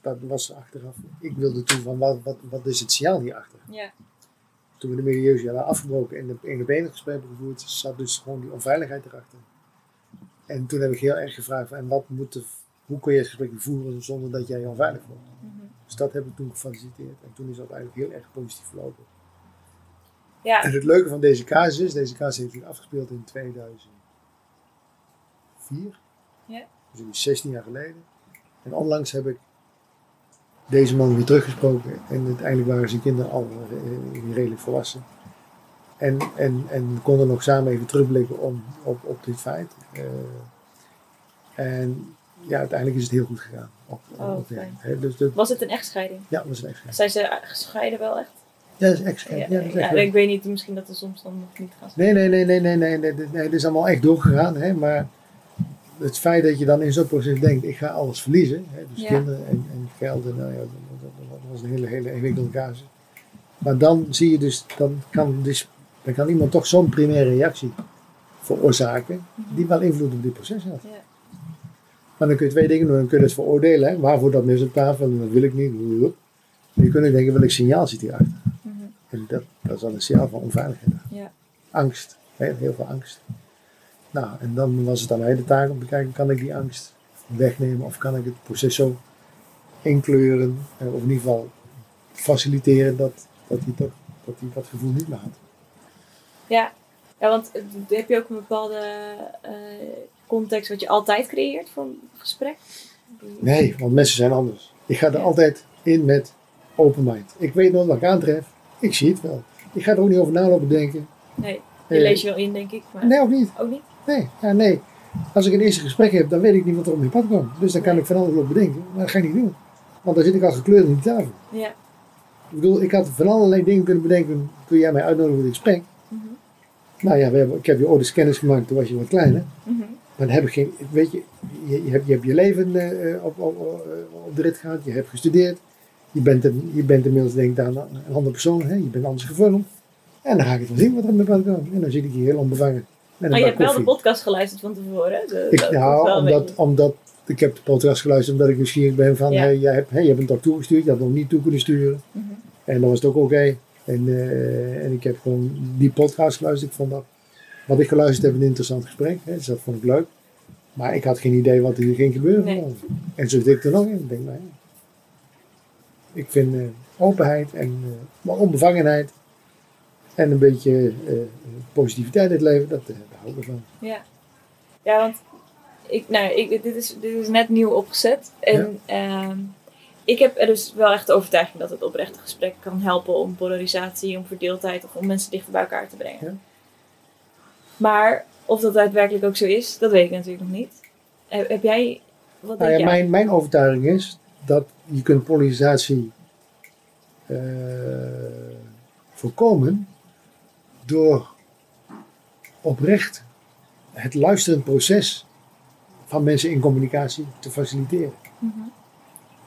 Speaker 1: dat was achteraf. Ik wilde toen van wat, wat, wat is het signaal hierachter?
Speaker 2: Ja.
Speaker 1: Toen we de medieuze hadden afgebroken en de een op één gesprek hebben gevoerd, zat dus gewoon die onveiligheid erachter. En toen heb ik heel erg gevraagd: en wat moet de, hoe kun je het gesprek voeren zonder dat jij je onveilig voelt? Mm -hmm. Dus dat heb ik toen gefaciliteerd. En toen is dat eigenlijk heel erg positief verlopen.
Speaker 2: Ja.
Speaker 1: En het leuke van deze casus is: deze casus heeft zich afgespeeld in 2004.
Speaker 2: Ja.
Speaker 1: Dus 16 jaar geleden. En onlangs heb ik deze man weer teruggesproken. En uiteindelijk waren zijn kinderen al uh, redelijk volwassen. En, en, en we konden nog samen even terugblikken om, op, op dit feit. Uh, en ja, uiteindelijk is het heel goed gegaan. Op,
Speaker 2: oh, op he, dus de, was het een echtscheiding?
Speaker 1: Ja, het was een echtscheiding.
Speaker 2: Zijn ze gescheiden wel echt?
Speaker 1: Ja, dat is. Ja, ja, dat is echt
Speaker 2: ja, ik weet niet, misschien dat er soms dan nog niet gaat.
Speaker 1: Nee, nee, nee, nee, nee, nee, nee, nee, is allemaal echt doorgegaan. Hè, maar het feit dat je dan in zo'n proces denkt, ik ga alles verliezen. Hè, dus kinderen en, en geld, en, nou ja, dat, was een hele, hele ingewikkelde casus. Maar dan zie je dus, dan kan, dus, dan kan iemand toch zo'n primaire reactie veroorzaken, die wel invloed op dit proces had.
Speaker 2: Ja.
Speaker 1: Maar dan kun je twee dingen doen. Dan kun je het veroordelen, hè, waarvoor dat mis op tafel, dat wil ik niet. Je kunt ook denken, welk signaal zit hierachter? En dat, dat is dan een signaal van onveiligheid.
Speaker 2: Ja.
Speaker 1: Angst, heel, heel veel angst. Nou, en dan was het aan mij de taak om te kijken, kan ik die angst wegnemen of kan ik het proces zo inkleuren, eh, of in ieder geval faciliteren dat, dat, hij, dat, dat hij dat gevoel niet laat.
Speaker 2: Ja, ja want heb je ook een bepaalde eh, context wat je altijd creëert voor een gesprek?
Speaker 1: Nee, want mensen zijn anders. Ik ga er
Speaker 2: Ja.
Speaker 1: altijd in met open mind. Ik weet nooit wat ik aantref. Ik zie het wel. Ik ga er ook niet over nalopen denken.
Speaker 2: Nee, je lees je wel in, denk ik. Maar
Speaker 1: Nee, ook niet.
Speaker 2: ook niet?
Speaker 1: Nee, ja, nee. Als ik een eerste gesprek heb, dan weet ik niet wat er op mijn pad komt. Dus dan kan ik van alles op bedenken. Maar dat ga ik niet doen. Want dan zit ik al gekleurd aan die tafel.
Speaker 2: Ja.
Speaker 1: Ik bedoel, ik had van allerlei dingen kunnen bedenken toen jij mij uitnodigde voor dit gesprek.
Speaker 2: Mhm.
Speaker 1: Nou ja, we hebben, ik heb je ooit eens kennis gemaakt, toen was je wat kleiner.
Speaker 2: Mhm.
Speaker 1: Maar dan heb ik geen, weet je, je, je hebt, je hebt je leven eh, op, op, op, op de rit gehad, je hebt gestudeerd. Je bent, een, je bent inmiddels denk ik dan een andere persoon, hè? je bent anders gevormd. En dan ga ik het wel zien wat er mijn pad komt. En dan zit ik hier heel onbevangen. Met
Speaker 2: Maar je hebt wel de podcast geluisterd van tevoren. hè? De-
Speaker 1: Ik, nou, omdat, omdat ik heb de podcast geluisterd omdat ik nieuwsgierig ben van,
Speaker 2: Ja.
Speaker 1: hey, jij hebt, hey, je hebt een toch toegestuurd, je had nog niet toe kunnen sturen.
Speaker 2: Mhm.
Speaker 1: En dan was het ook oké. En, eh, en ik heb gewoon die podcast geluisterd. Ik vond dat, wat ik geluisterd heb, een interessant gesprek. Hè, dus dat vond ik leuk. Maar ik had geen idee wat er hier ging gebeuren.
Speaker 2: Nee.
Speaker 1: En zo zit ik er nog in. Ik denk, nou ja. Ik vind eh, openheid en eh, maar onbevangenheid en een beetje eh, positiviteit in het leven, dat, daar hou ik ervan.
Speaker 2: Ja, ja want ik, nou, ik, dit, is, dit is net nieuw opgezet. En ehm, ik heb er dus wel echt de overtuiging dat het oprechte gesprek kan helpen om polarisatie, om verdeeldheid of om mensen dichter bij elkaar te brengen.
Speaker 1: Ja.
Speaker 2: Maar of dat daadwerkelijk ook zo is, dat weet ik natuurlijk nog niet. Heb, jij, wat
Speaker 1: Nou
Speaker 2: denk
Speaker 1: ja,
Speaker 2: jij?
Speaker 1: mijn, mijn overtuiging is dat je kunt polarisatie eh, voorkomen door oprecht het luisterend proces van mensen in communicatie te faciliteren.
Speaker 2: Mhm.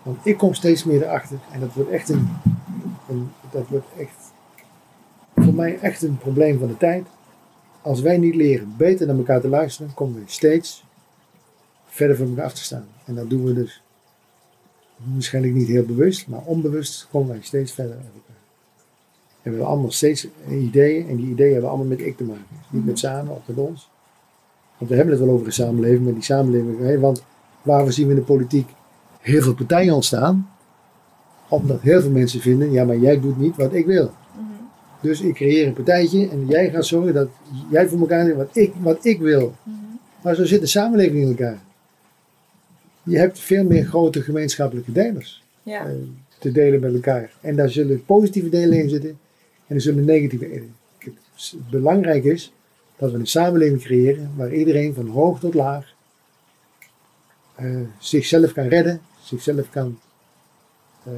Speaker 1: Want ik kom steeds meer erachter en dat wordt echt een, een dat wordt echt voor mij echt een probleem van de tijd. Als wij niet leren beter naar elkaar te luisteren, komen we steeds verder van elkaar af te staan. En dat doen we dus waarschijnlijk niet heel bewust, maar onbewust komen wij steeds verder uit elkaar. En we hebben allemaal steeds ideeën en die ideeën hebben allemaal met ik te maken. Niet met samen of met ons. Want we hebben het wel over een samenleving, maar die samenleving, hè, want waar zien we in de politiek heel veel partijen ontstaan? Omdat heel veel mensen vinden, ja maar jij doet niet wat ik wil. Dus ik creëer een partijtje en jij gaat zorgen dat jij voor elkaar doet wat ik, wat ik wil.
Speaker 2: Mhm.
Speaker 1: Maar zo zit de samenleving in elkaar. Je hebt veel meer grote gemeenschappelijke delers
Speaker 2: Ja.
Speaker 1: eh, te delen met elkaar. En daar zullen positieve delen in zitten en er zullen negatieve delen in. Het s- belangrijk is dat we een samenleving creëren waar iedereen van hoog tot laag eh, zichzelf kan redden, zichzelf kan eh,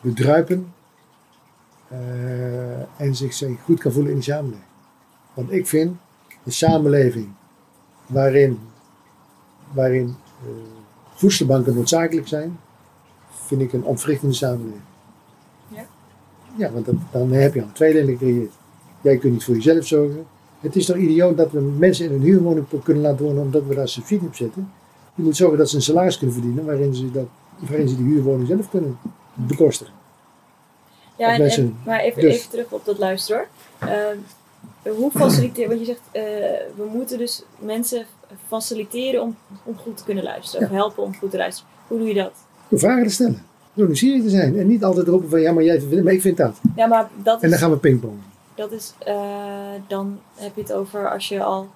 Speaker 1: bedruipen en zich zich goed kan voelen in die samenleving. Want ik vind een samenleving waarin, waarin voedselbanken noodzakelijk zijn, vind ik een ontwrichtende samenleving.
Speaker 2: Ja.
Speaker 1: Ja, want dat- dan heb je al twee delen gecreëerd. Jij kunt niet voor jezelf zorgen. Het is toch idioot dat we mensen in een huurwoning kunnen laten wonen omdat we daar subsidie op zetten. Je moet zorgen dat ze een salaris kunnen verdienen waarin ze, dat, waarin ze die huurwoning zelf kunnen bekostigen.
Speaker 2: Ja, en, maar even,
Speaker 1: dus-
Speaker 2: even terug op dat luisteren hoor. Ehm, hoe faciliteer, want je zegt, eh, we moeten dus mensen faciliteren om, om goed te kunnen luisteren. Of helpen om goed te luisteren. Hoe doe je dat?
Speaker 1: Door vragen te stellen. Door nieuwsgierig te zijn. En niet altijd roepen van ja, maar jij vindt, maar ik vind dat.
Speaker 2: Ja, maar dat
Speaker 1: En dan gaan we pingpongen.
Speaker 2: dat is eh, dan heb je het over als je al,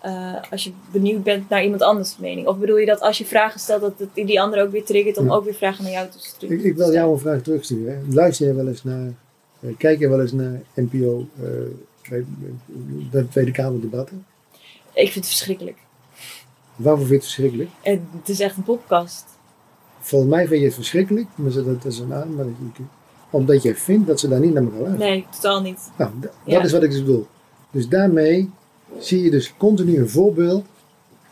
Speaker 2: eh, als je benieuwd bent naar iemand anders mening. Of bedoel je dat als je vragen stelt, dat het die ander ook weer triggert om
Speaker 1: Ja.
Speaker 2: ook weer vragen naar jou te sturen?
Speaker 1: Ik, ik wil jou een vraag terugsturen. hè. Luister je wel eens naar, eh, kijk je wel eens naar NPO, de Tweede Kamerdebatten?
Speaker 2: Ik vind het verschrikkelijk.
Speaker 1: Waarvoor vind je het verschrikkelijk?
Speaker 2: En het is echt een podcast.
Speaker 1: Volgens mij vind je het verschrikkelijk, maar dat is een. Omdat jij vindt dat ze daar niet naar elkaar luisteren.
Speaker 2: Nee, totaal niet.
Speaker 1: Nou,
Speaker 2: Ja.
Speaker 1: dat is wat ik dus bedoel. Dus daarmee zie je dus continu een voorbeeld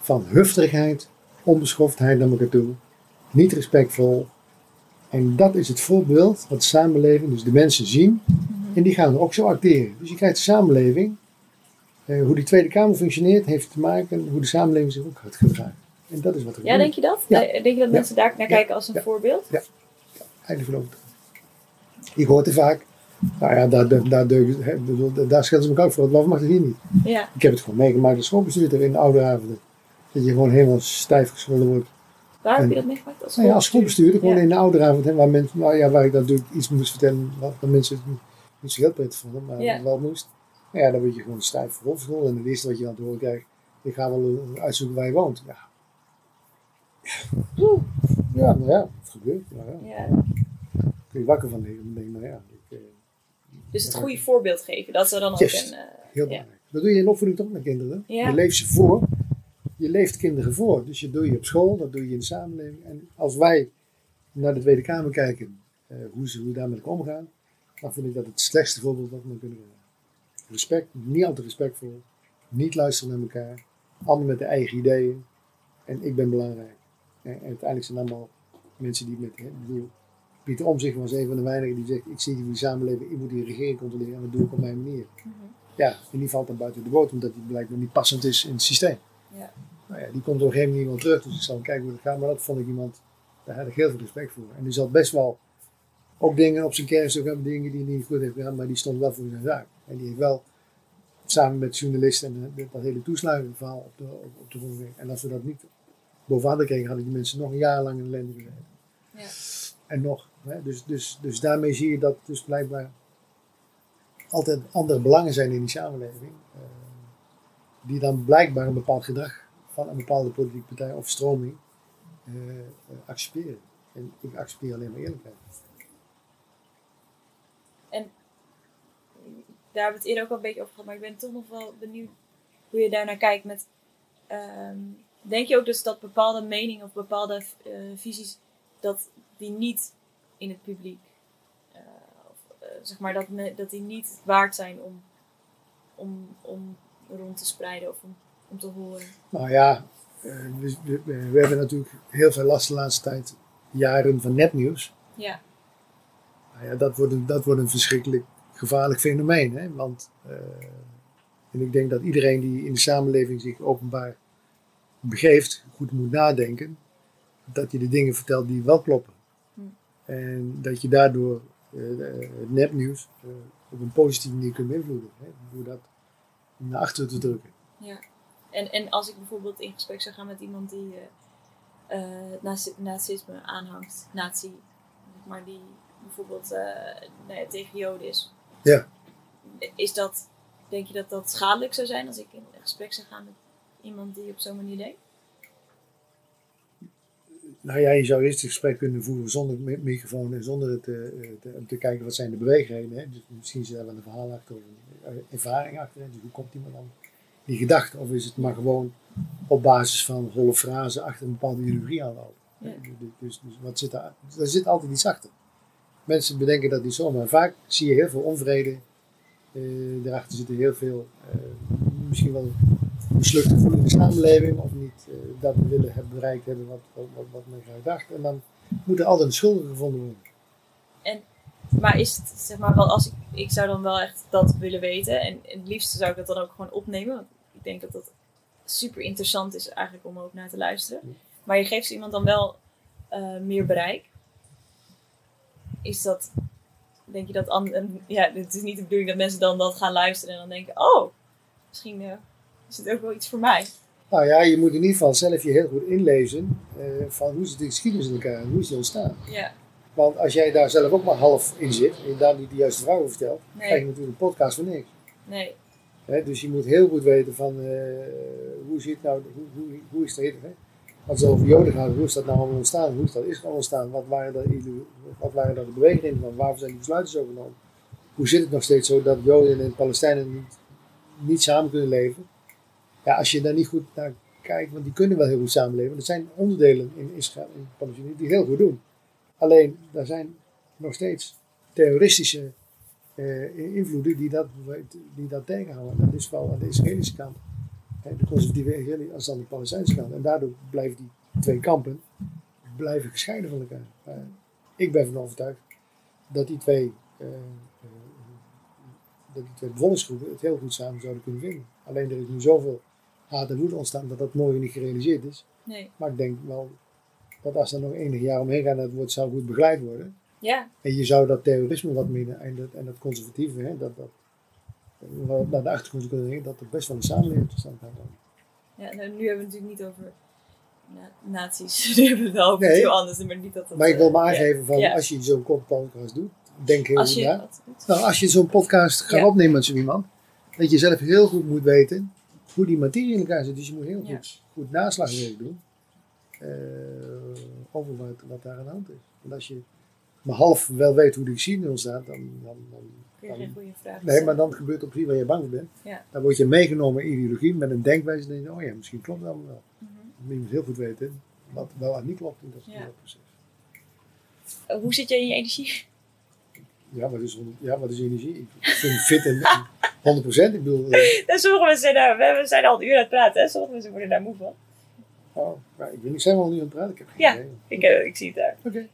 Speaker 1: van hufterigheid, onbeschoftheid naar elkaar toe, niet respectvol. En dat is het voorbeeld wat de samenleving, dus de mensen zien, en die gaan ook zo acteren. Dus je krijgt de samenleving, eh, hoe die Tweede Kamer functioneert, heeft te maken met hoe de samenleving zich ook gaat gedragen. En dat is wat er
Speaker 2: Ja, denk je dat?
Speaker 1: Ja.
Speaker 2: Eh, Denk je dat
Speaker 1: Ja.
Speaker 2: mensen daar naar
Speaker 1: Ja.
Speaker 2: kijken als een
Speaker 1: Ja.
Speaker 2: voorbeeld?
Speaker 1: Eigenlijk geloof ik dat. Hoor het vaak. Nou ja, daar, daar, daar, daar schelden ze elkaar ook voor. Waarom mag het hier niet?
Speaker 2: Ja.
Speaker 1: Ik heb het gewoon meegemaakt als schoolbestuurder in de oude avonden. Dat je gewoon helemaal stijf gescholden wordt.
Speaker 2: Waar heb je dat meegemaakt? Als
Speaker 1: Nou ja, als schoolbestuurder, gewoon
Speaker 2: Ja.
Speaker 1: in de ouderavond, waar, mensen, nou ja, waar ik natuurlijk iets moest vertellen wat mensen niet, zo heel prettig vonden, maar
Speaker 2: Ja.
Speaker 1: wel moest. Ja, dan word je gewoon stijf voor op school. En het eerste wat je aan het horen krijgt, ik ga wel uitzoeken waar je woont. Ja, ja nou ja, het gebeurt. Nou ja,
Speaker 2: Ja.
Speaker 1: kun je wakker van liggen en dan denk je, nou ja, ik, eh,
Speaker 2: Dus het goede voorbeeld geven, dat zou dan ook een... eh,
Speaker 1: heel
Speaker 2: Ja.
Speaker 1: belangrijk. Dat doe je in opvoeding toch met kinderen.
Speaker 2: Ja.
Speaker 1: Je leeft ze voor. Je leeft kinderen voor. Dus je doe je op school, dat doe je in de samenleving. En als wij naar de Tweede Kamer kijken, eh, hoe ze hoe daar met elkaar omgaan, dan vind ik dat het slechtste voorbeeld wat we kunnen geven. Respect, niet altijd respectvol, niet luisteren naar elkaar, allemaal met de eigen ideeën. En ik ben belangrijk. En, en uiteindelijk zijn allemaal mensen die met, ik bedoel, Pieter Omzicht was een van de weinigen die zegt, ik zie die samenleving, ik moet die regering controleren en dat doe ik op mijn manier.
Speaker 2: mhm.
Speaker 1: Ja, en die valt dan buiten de boot omdat die blijkbaar niet passend is in het systeem.
Speaker 2: Ja.
Speaker 1: Nou ja, die komt op een gegeven moment terug, dus ik zal kijken hoe het gaat. Maar dat vond ik iemand, daar had ik heel veel respect voor. En die zat best wel ook dingen op zijn kernstuk hebben, dingen die hij niet goed heeft gedaan, maar die stond wel voor zijn zaak. En die heeft wel samen met journalisten en dat hele toesluitingsverhaal op de, op, op de grond gekregen. En als we dat niet bovenaan hadden gekregen, hadden die mensen nog een jaar lang in ellende gezeten.
Speaker 2: Ja.
Speaker 1: En nog. Hè? Dus, dus, dus daarmee zie je dat dus blijkbaar altijd andere belangen zijn in die samenleving. eh, die dan blijkbaar een bepaald gedrag van een bepaalde politieke partij of stroming eh, accepteren. En ik accepteer alleen maar eerlijkheid.
Speaker 2: Daar hebben we het eerder ook al een beetje over gehad, maar ik ben toch nog wel benieuwd hoe je daarnaar kijkt. Met, ehm, denk je ook dus dat bepaalde meningen of bepaalde eh, visies, dat die niet in het publiek, eh, of, eh, zeg maar, dat, me- dat die niet waard zijn om, om, om rond te spreiden of om, om te horen?
Speaker 1: Nou ja, we, we, we hebben natuurlijk heel veel last de laatste tijd, jaren van nepnieuws.
Speaker 2: Ja,
Speaker 1: Nou ja, dat wordt een, dat wordt een verschrikkelijk gevaarlijk fenomeen. Hè? Want, eh, en ik denk dat iedereen die in de samenleving zich openbaar begeeft, goed moet nadenken. Dat je de dingen vertelt die wel kloppen.
Speaker 2: Hm.
Speaker 1: En dat je daardoor eh, het nepnieuws eh, op een positieve manier kunt beïnvloeden. Hè? Door dat naar achteren te drukken.
Speaker 2: ja. En, en als ik bijvoorbeeld in gesprek zou gaan met iemand die nazi- nazisme aanhangt, nazi, maar die bijvoorbeeld tegen Joden is.
Speaker 1: Ja.
Speaker 2: Is dat, denk je dat dat schadelijk zou zijn als ik in gesprek zou gaan met iemand die op zo'n manier denkt?
Speaker 1: Nou ja, je zou eerst een gesprek kunnen voeren zonder mi- microfoon en zonder het, eh, te, te kijken wat zijn de beweegredenen. Hè? Dus misschien zit daar wel een verhaal achter of een eh, ervaring achter. Hè? Dus hoe komt iemand dan die gedachte? Of is het maar gewoon op basis van holle frasen achter een bepaalde ideologie aanlopen?
Speaker 2: Ja.
Speaker 1: Dus, dus, dus wat zit daar? Er zit altijd iets achter. Mensen bedenken dat niet zo, maar vaak zie je heel veel onvrede. Eh daarachter zitten heel veel, eh, misschien wel mislukt gevoel in de samenleving of niet eh, dat we willen hebben bereikt hebben wat, wat, wat, wat men graag dacht. En dan moet er altijd een schuldige gevonden worden.
Speaker 2: Maar is het, zeg maar, wel als ik, ik zou dan wel echt dat willen weten. En het liefst zou ik dat dan ook gewoon opnemen. Want ik denk dat dat super interessant is eigenlijk om ook naar te luisteren. Maar je geeft iemand dan wel meer bereik. Is dat, denk je dat, an- ja, het is niet de bedoeling dat mensen dan dat gaan luisteren en dan denken, oh, misschien eh, is het ook wel iets voor mij.
Speaker 1: Nou ja, je moet in ieder geval zelf je heel goed inlezen eh, van hoe zit de geschiedenis in elkaar en hoe is die ontstaan.
Speaker 2: Ja,
Speaker 1: Want als jij daar zelf ook maar half in zit en daar niet de juiste over vertelt,
Speaker 2: Nee.
Speaker 1: krijg je natuurlijk een podcast voor niks.
Speaker 2: nee,
Speaker 1: dus je moet heel goed weten van eh, hoe zit nou, hoe, hoe, hoe is het, hè? Als het over Joden gaat, hoe is dat nou allemaal ontstaan? Hoe is dat Israël ontstaan? Wat waren, ieder- wat waren daar de bewegingen van? Waarvoor zijn die besluiten zo genomen? Hoe zit het nog steeds zo dat Joden en Palestijnen niet, niet samen kunnen leven? Ja, als je daar niet goed naar kijkt, want die kunnen wel heel goed samenleven. Er zijn onderdelen in Israël en Palestina die heel goed doen. Alleen, daar zijn nog steeds terroristische eh, invloeden die dat, die dat tegenhouden. Dat is wel aan de Israëlische kant. De conservatieve Israëli als aan de Palestijnse kant. En daardoor blijven die twee kampen blijven gescheiden van elkaar. Ik ben ervan overtuigd dat die twee, eh, dat die twee bevolkingsgroepen het heel goed samen zouden kunnen vinden. Alleen er is nu zoveel haat en woede ontstaan dat dat morgen niet gerealiseerd is.
Speaker 2: nee.
Speaker 1: Maar ik denk wel dat als er nog enig jaar omheen gaat, dat wordt, zou goed begeleid worden.
Speaker 2: Ja,
Speaker 1: En je zou dat terrorisme wat minder en dat, en dat conservatieve, hè, dat, dat, naar de achtergrond kunnen brengen, dat er best wel een samenleving tot stand kan komen.
Speaker 2: Ja, nou, nu hebben we het natuurlijk niet over Na- nazi's [LAUGHS] die hebben het wel over
Speaker 1: Nee.
Speaker 2: iets heel anders, maar niet dat dat...
Speaker 1: Maar ik wil maar
Speaker 2: eh,
Speaker 1: aangeven van
Speaker 2: Ja.
Speaker 1: als je zo'n podcast doet, denk heel
Speaker 2: Als je
Speaker 1: na. Nou, als je zo'n podcast gaat
Speaker 2: Ja.
Speaker 1: opnemen met zo iemand, dat je zelf heel goed moet weten hoe die materie in elkaar zit. Dus je moet heel goed, goed naslagwerk doen eh, over wat, wat daar aan de hand is. Want als je maar half wel weet hoe de geschiedenis ontstaat, dan, dan, dan,
Speaker 2: Kun je geen goede vraag
Speaker 1: nee, maar dan gebeurt er precies waar je bang voor bent.
Speaker 2: Ja.
Speaker 1: Dan word je meegenomen in ideologie met een denkwijze en denk je, oh ja, misschien klopt dat wel. Maar je moet heel goed weten wat wel en niet klopt in dat,
Speaker 2: Ja.
Speaker 1: proces.
Speaker 2: Eh, Hoe zit je in je energie?
Speaker 1: Ja, wat is, ja, wat is energie? Ik vind fit en [LAUGHS] en 100%. Ik bedoel,
Speaker 2: En sommige mensen zijn, daar, we zijn al een uur aan het praten, hè? sommige mensen worden daar moe van.
Speaker 1: oh, maar ik weet niet, zijn we al nu aan het praten? Ik heb geen
Speaker 2: Ja.
Speaker 1: idee.
Speaker 2: Ik, eh, ik zie het daar.
Speaker 1: Oké.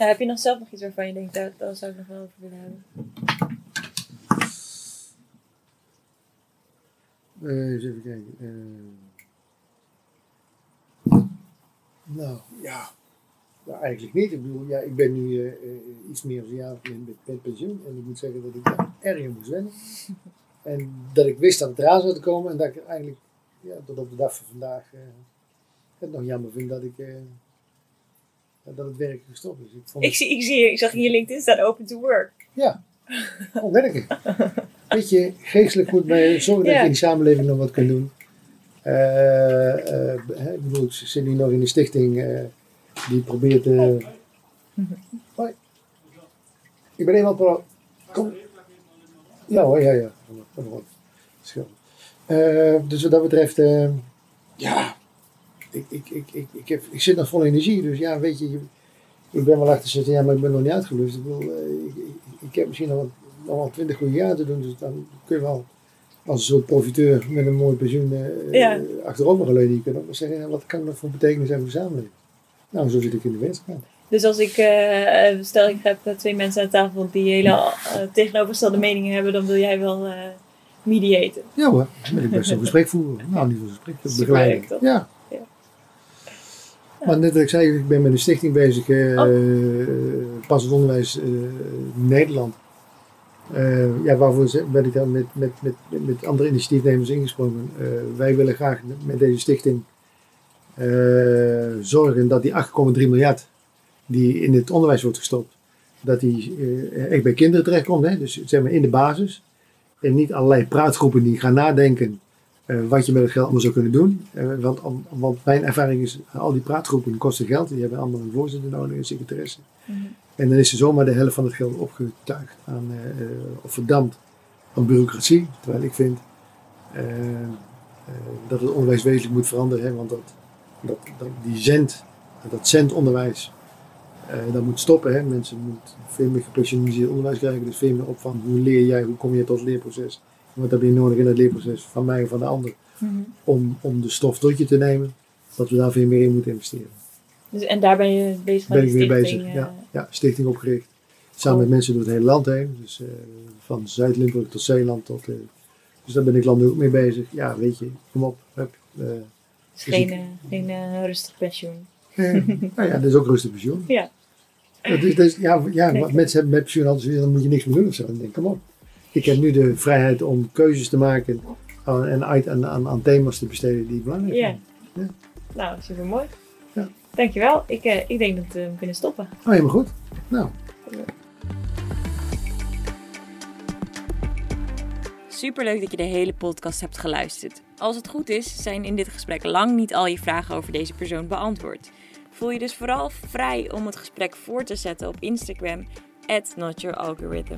Speaker 2: Ja, heb je nog zelf nog iets waarvan je denkt, daar, daar zou ik nog wel over willen hebben?
Speaker 1: Eh, eens even kijken. Eh, nou, ja. Nou, eigenlijk niet. Ik bedoel, ja, ik ben nu eh, iets meer dan een jaar met, met, met pensioen. En ik moet zeggen dat ik daar erg in moest wennen. [LAUGHS] En dat ik wist dat het eraan zou te komen. En dat ik eigenlijk, ja, tot op de dag van vandaag, het nog jammer vind dat ik... dat het werk gestopt is. Ik vond
Speaker 2: Ik, zie, ik, zie, ik zag in je LinkedIn staan open to work.
Speaker 1: Ja, [LAUGHS] gewoon werken. Weet je, geestelijk goed mee zorgen dat je in de samenleving nog wat kunt doen. Eh, hè, ik bedoel, ik zit nu nog in de stichting eh, die probeert. eh Hoi. Ik ben eenmaal pro. Kom. Ja hoor, ja, ja. Kom maar, kom maar. Eh, dus wat dat betreft, ja, ik, ik, ik, ik, ik, heb, ik zit nog vol energie. Dus ja, weet je, ik ben wel achter zitten, ja, maar ik ben nog niet uitgelust. Ik, bedoel, eh, ik, ik, heb misschien nog wel, nog wel 20 goede jaar te doen, dus dan kun je wel als een soort profiteur met een mooi pensioen eh
Speaker 2: Ja.
Speaker 1: achterover wel zeggen, ja, wat kan nog voor betekenis hebben voor de samenleving? Nou, zo zit ik in de wetenschap.
Speaker 2: Dus als ik, eh, stel ik heb eh, twee mensen aan tafel die hele tegenovergestelde meningen hebben, dan wil jij wel eh mediaten.
Speaker 1: Ja hoor, dan ben ik best een [LAUGHS] gesprek voeren. Nou, niet een gesprek, begeleiden.
Speaker 2: toch?
Speaker 1: Ja. Maar net wat ik zei, ik ben met een stichting bezig, eh passend onderwijs eh, Nederland. Eh, ja, waarvoor ben ik dan met, met, met, met andere initiatiefnemers ingesprongen. Eh, wij willen graag met deze stichting eh, zorgen dat die 8,3 miljard die in het onderwijs wordt gestopt, dat die eh, echt bij kinderen terechtkomt. Hè? Dus zeg maar in de basis. En niet allerlei praatgroepen die gaan nadenken eh, wat je met het geld allemaal zou kunnen doen. Eh, want, om- want mijn ervaring is, al die praatgroepen kosten geld. Die hebben allemaal een voorzitter nodig, een secretaresse. En dan is er zomaar de helft van het geld opgetuigd aan, eh, eh, of verdampt aan bureaucratie. Terwijl ik vind eh, eh, dat het onderwijs wezenlijk moet veranderen. Hè, want dat, dat, dat, die zend, dat zendonderwijs, eh, dat moet stoppen. Hè. Mensen moeten veel meer gepersonaliseerd onderwijs krijgen. Dus veel meer op van hoe leer jij, hoe kom je tot het leerproces. En wat heb je nodig in het leerproces van mij of van de ander. Om, om de stof tot je te nemen. Dat we daar veel meer in moeten investeren.
Speaker 2: Dus, en daar ben je bezig met
Speaker 1: ben ik
Speaker 2: stichting,
Speaker 1: bezig.
Speaker 2: eh,
Speaker 1: Ja, ja, stichting opgericht. Samen
Speaker 2: Cool.
Speaker 1: met mensen door het hele land heen. Dus eh, van Zuid-Limburg tot Zeeland. Tot, eh, dus daar ben ik landelijk ook mee bezig. Ja, weet je, kom op. Hup, eh,
Speaker 2: is geen, geen rustig pensioen. [LAUGHS]
Speaker 1: nou ja, dat is ook rustig pensioen.
Speaker 2: Ja.
Speaker 1: Dat is, dat is- ja, ja mensen hebben met pensioen altijd dan moet je niks meer doen of zo. Dan denk ik, kom op. Ik heb nu de vrijheid om keuzes te maken aan- en uit aan, aan, aan thema's te besteden die ik belangrijk vind. Ja.
Speaker 2: Nou, super mooi.
Speaker 1: Ja.
Speaker 2: Dankjewel. Ik, eh, ik denk dat we hem kunnen stoppen.
Speaker 1: Oh, helemaal goed. Nou,
Speaker 2: Superleuk dat je de hele podcast hebt geluisterd. Als het goed is, zijn in dit gesprek lang niet al je vragen over deze persoon beantwoord. Voel je dus vooral vrij om het gesprek voor te zetten op Instagram, @notyouralgorithm.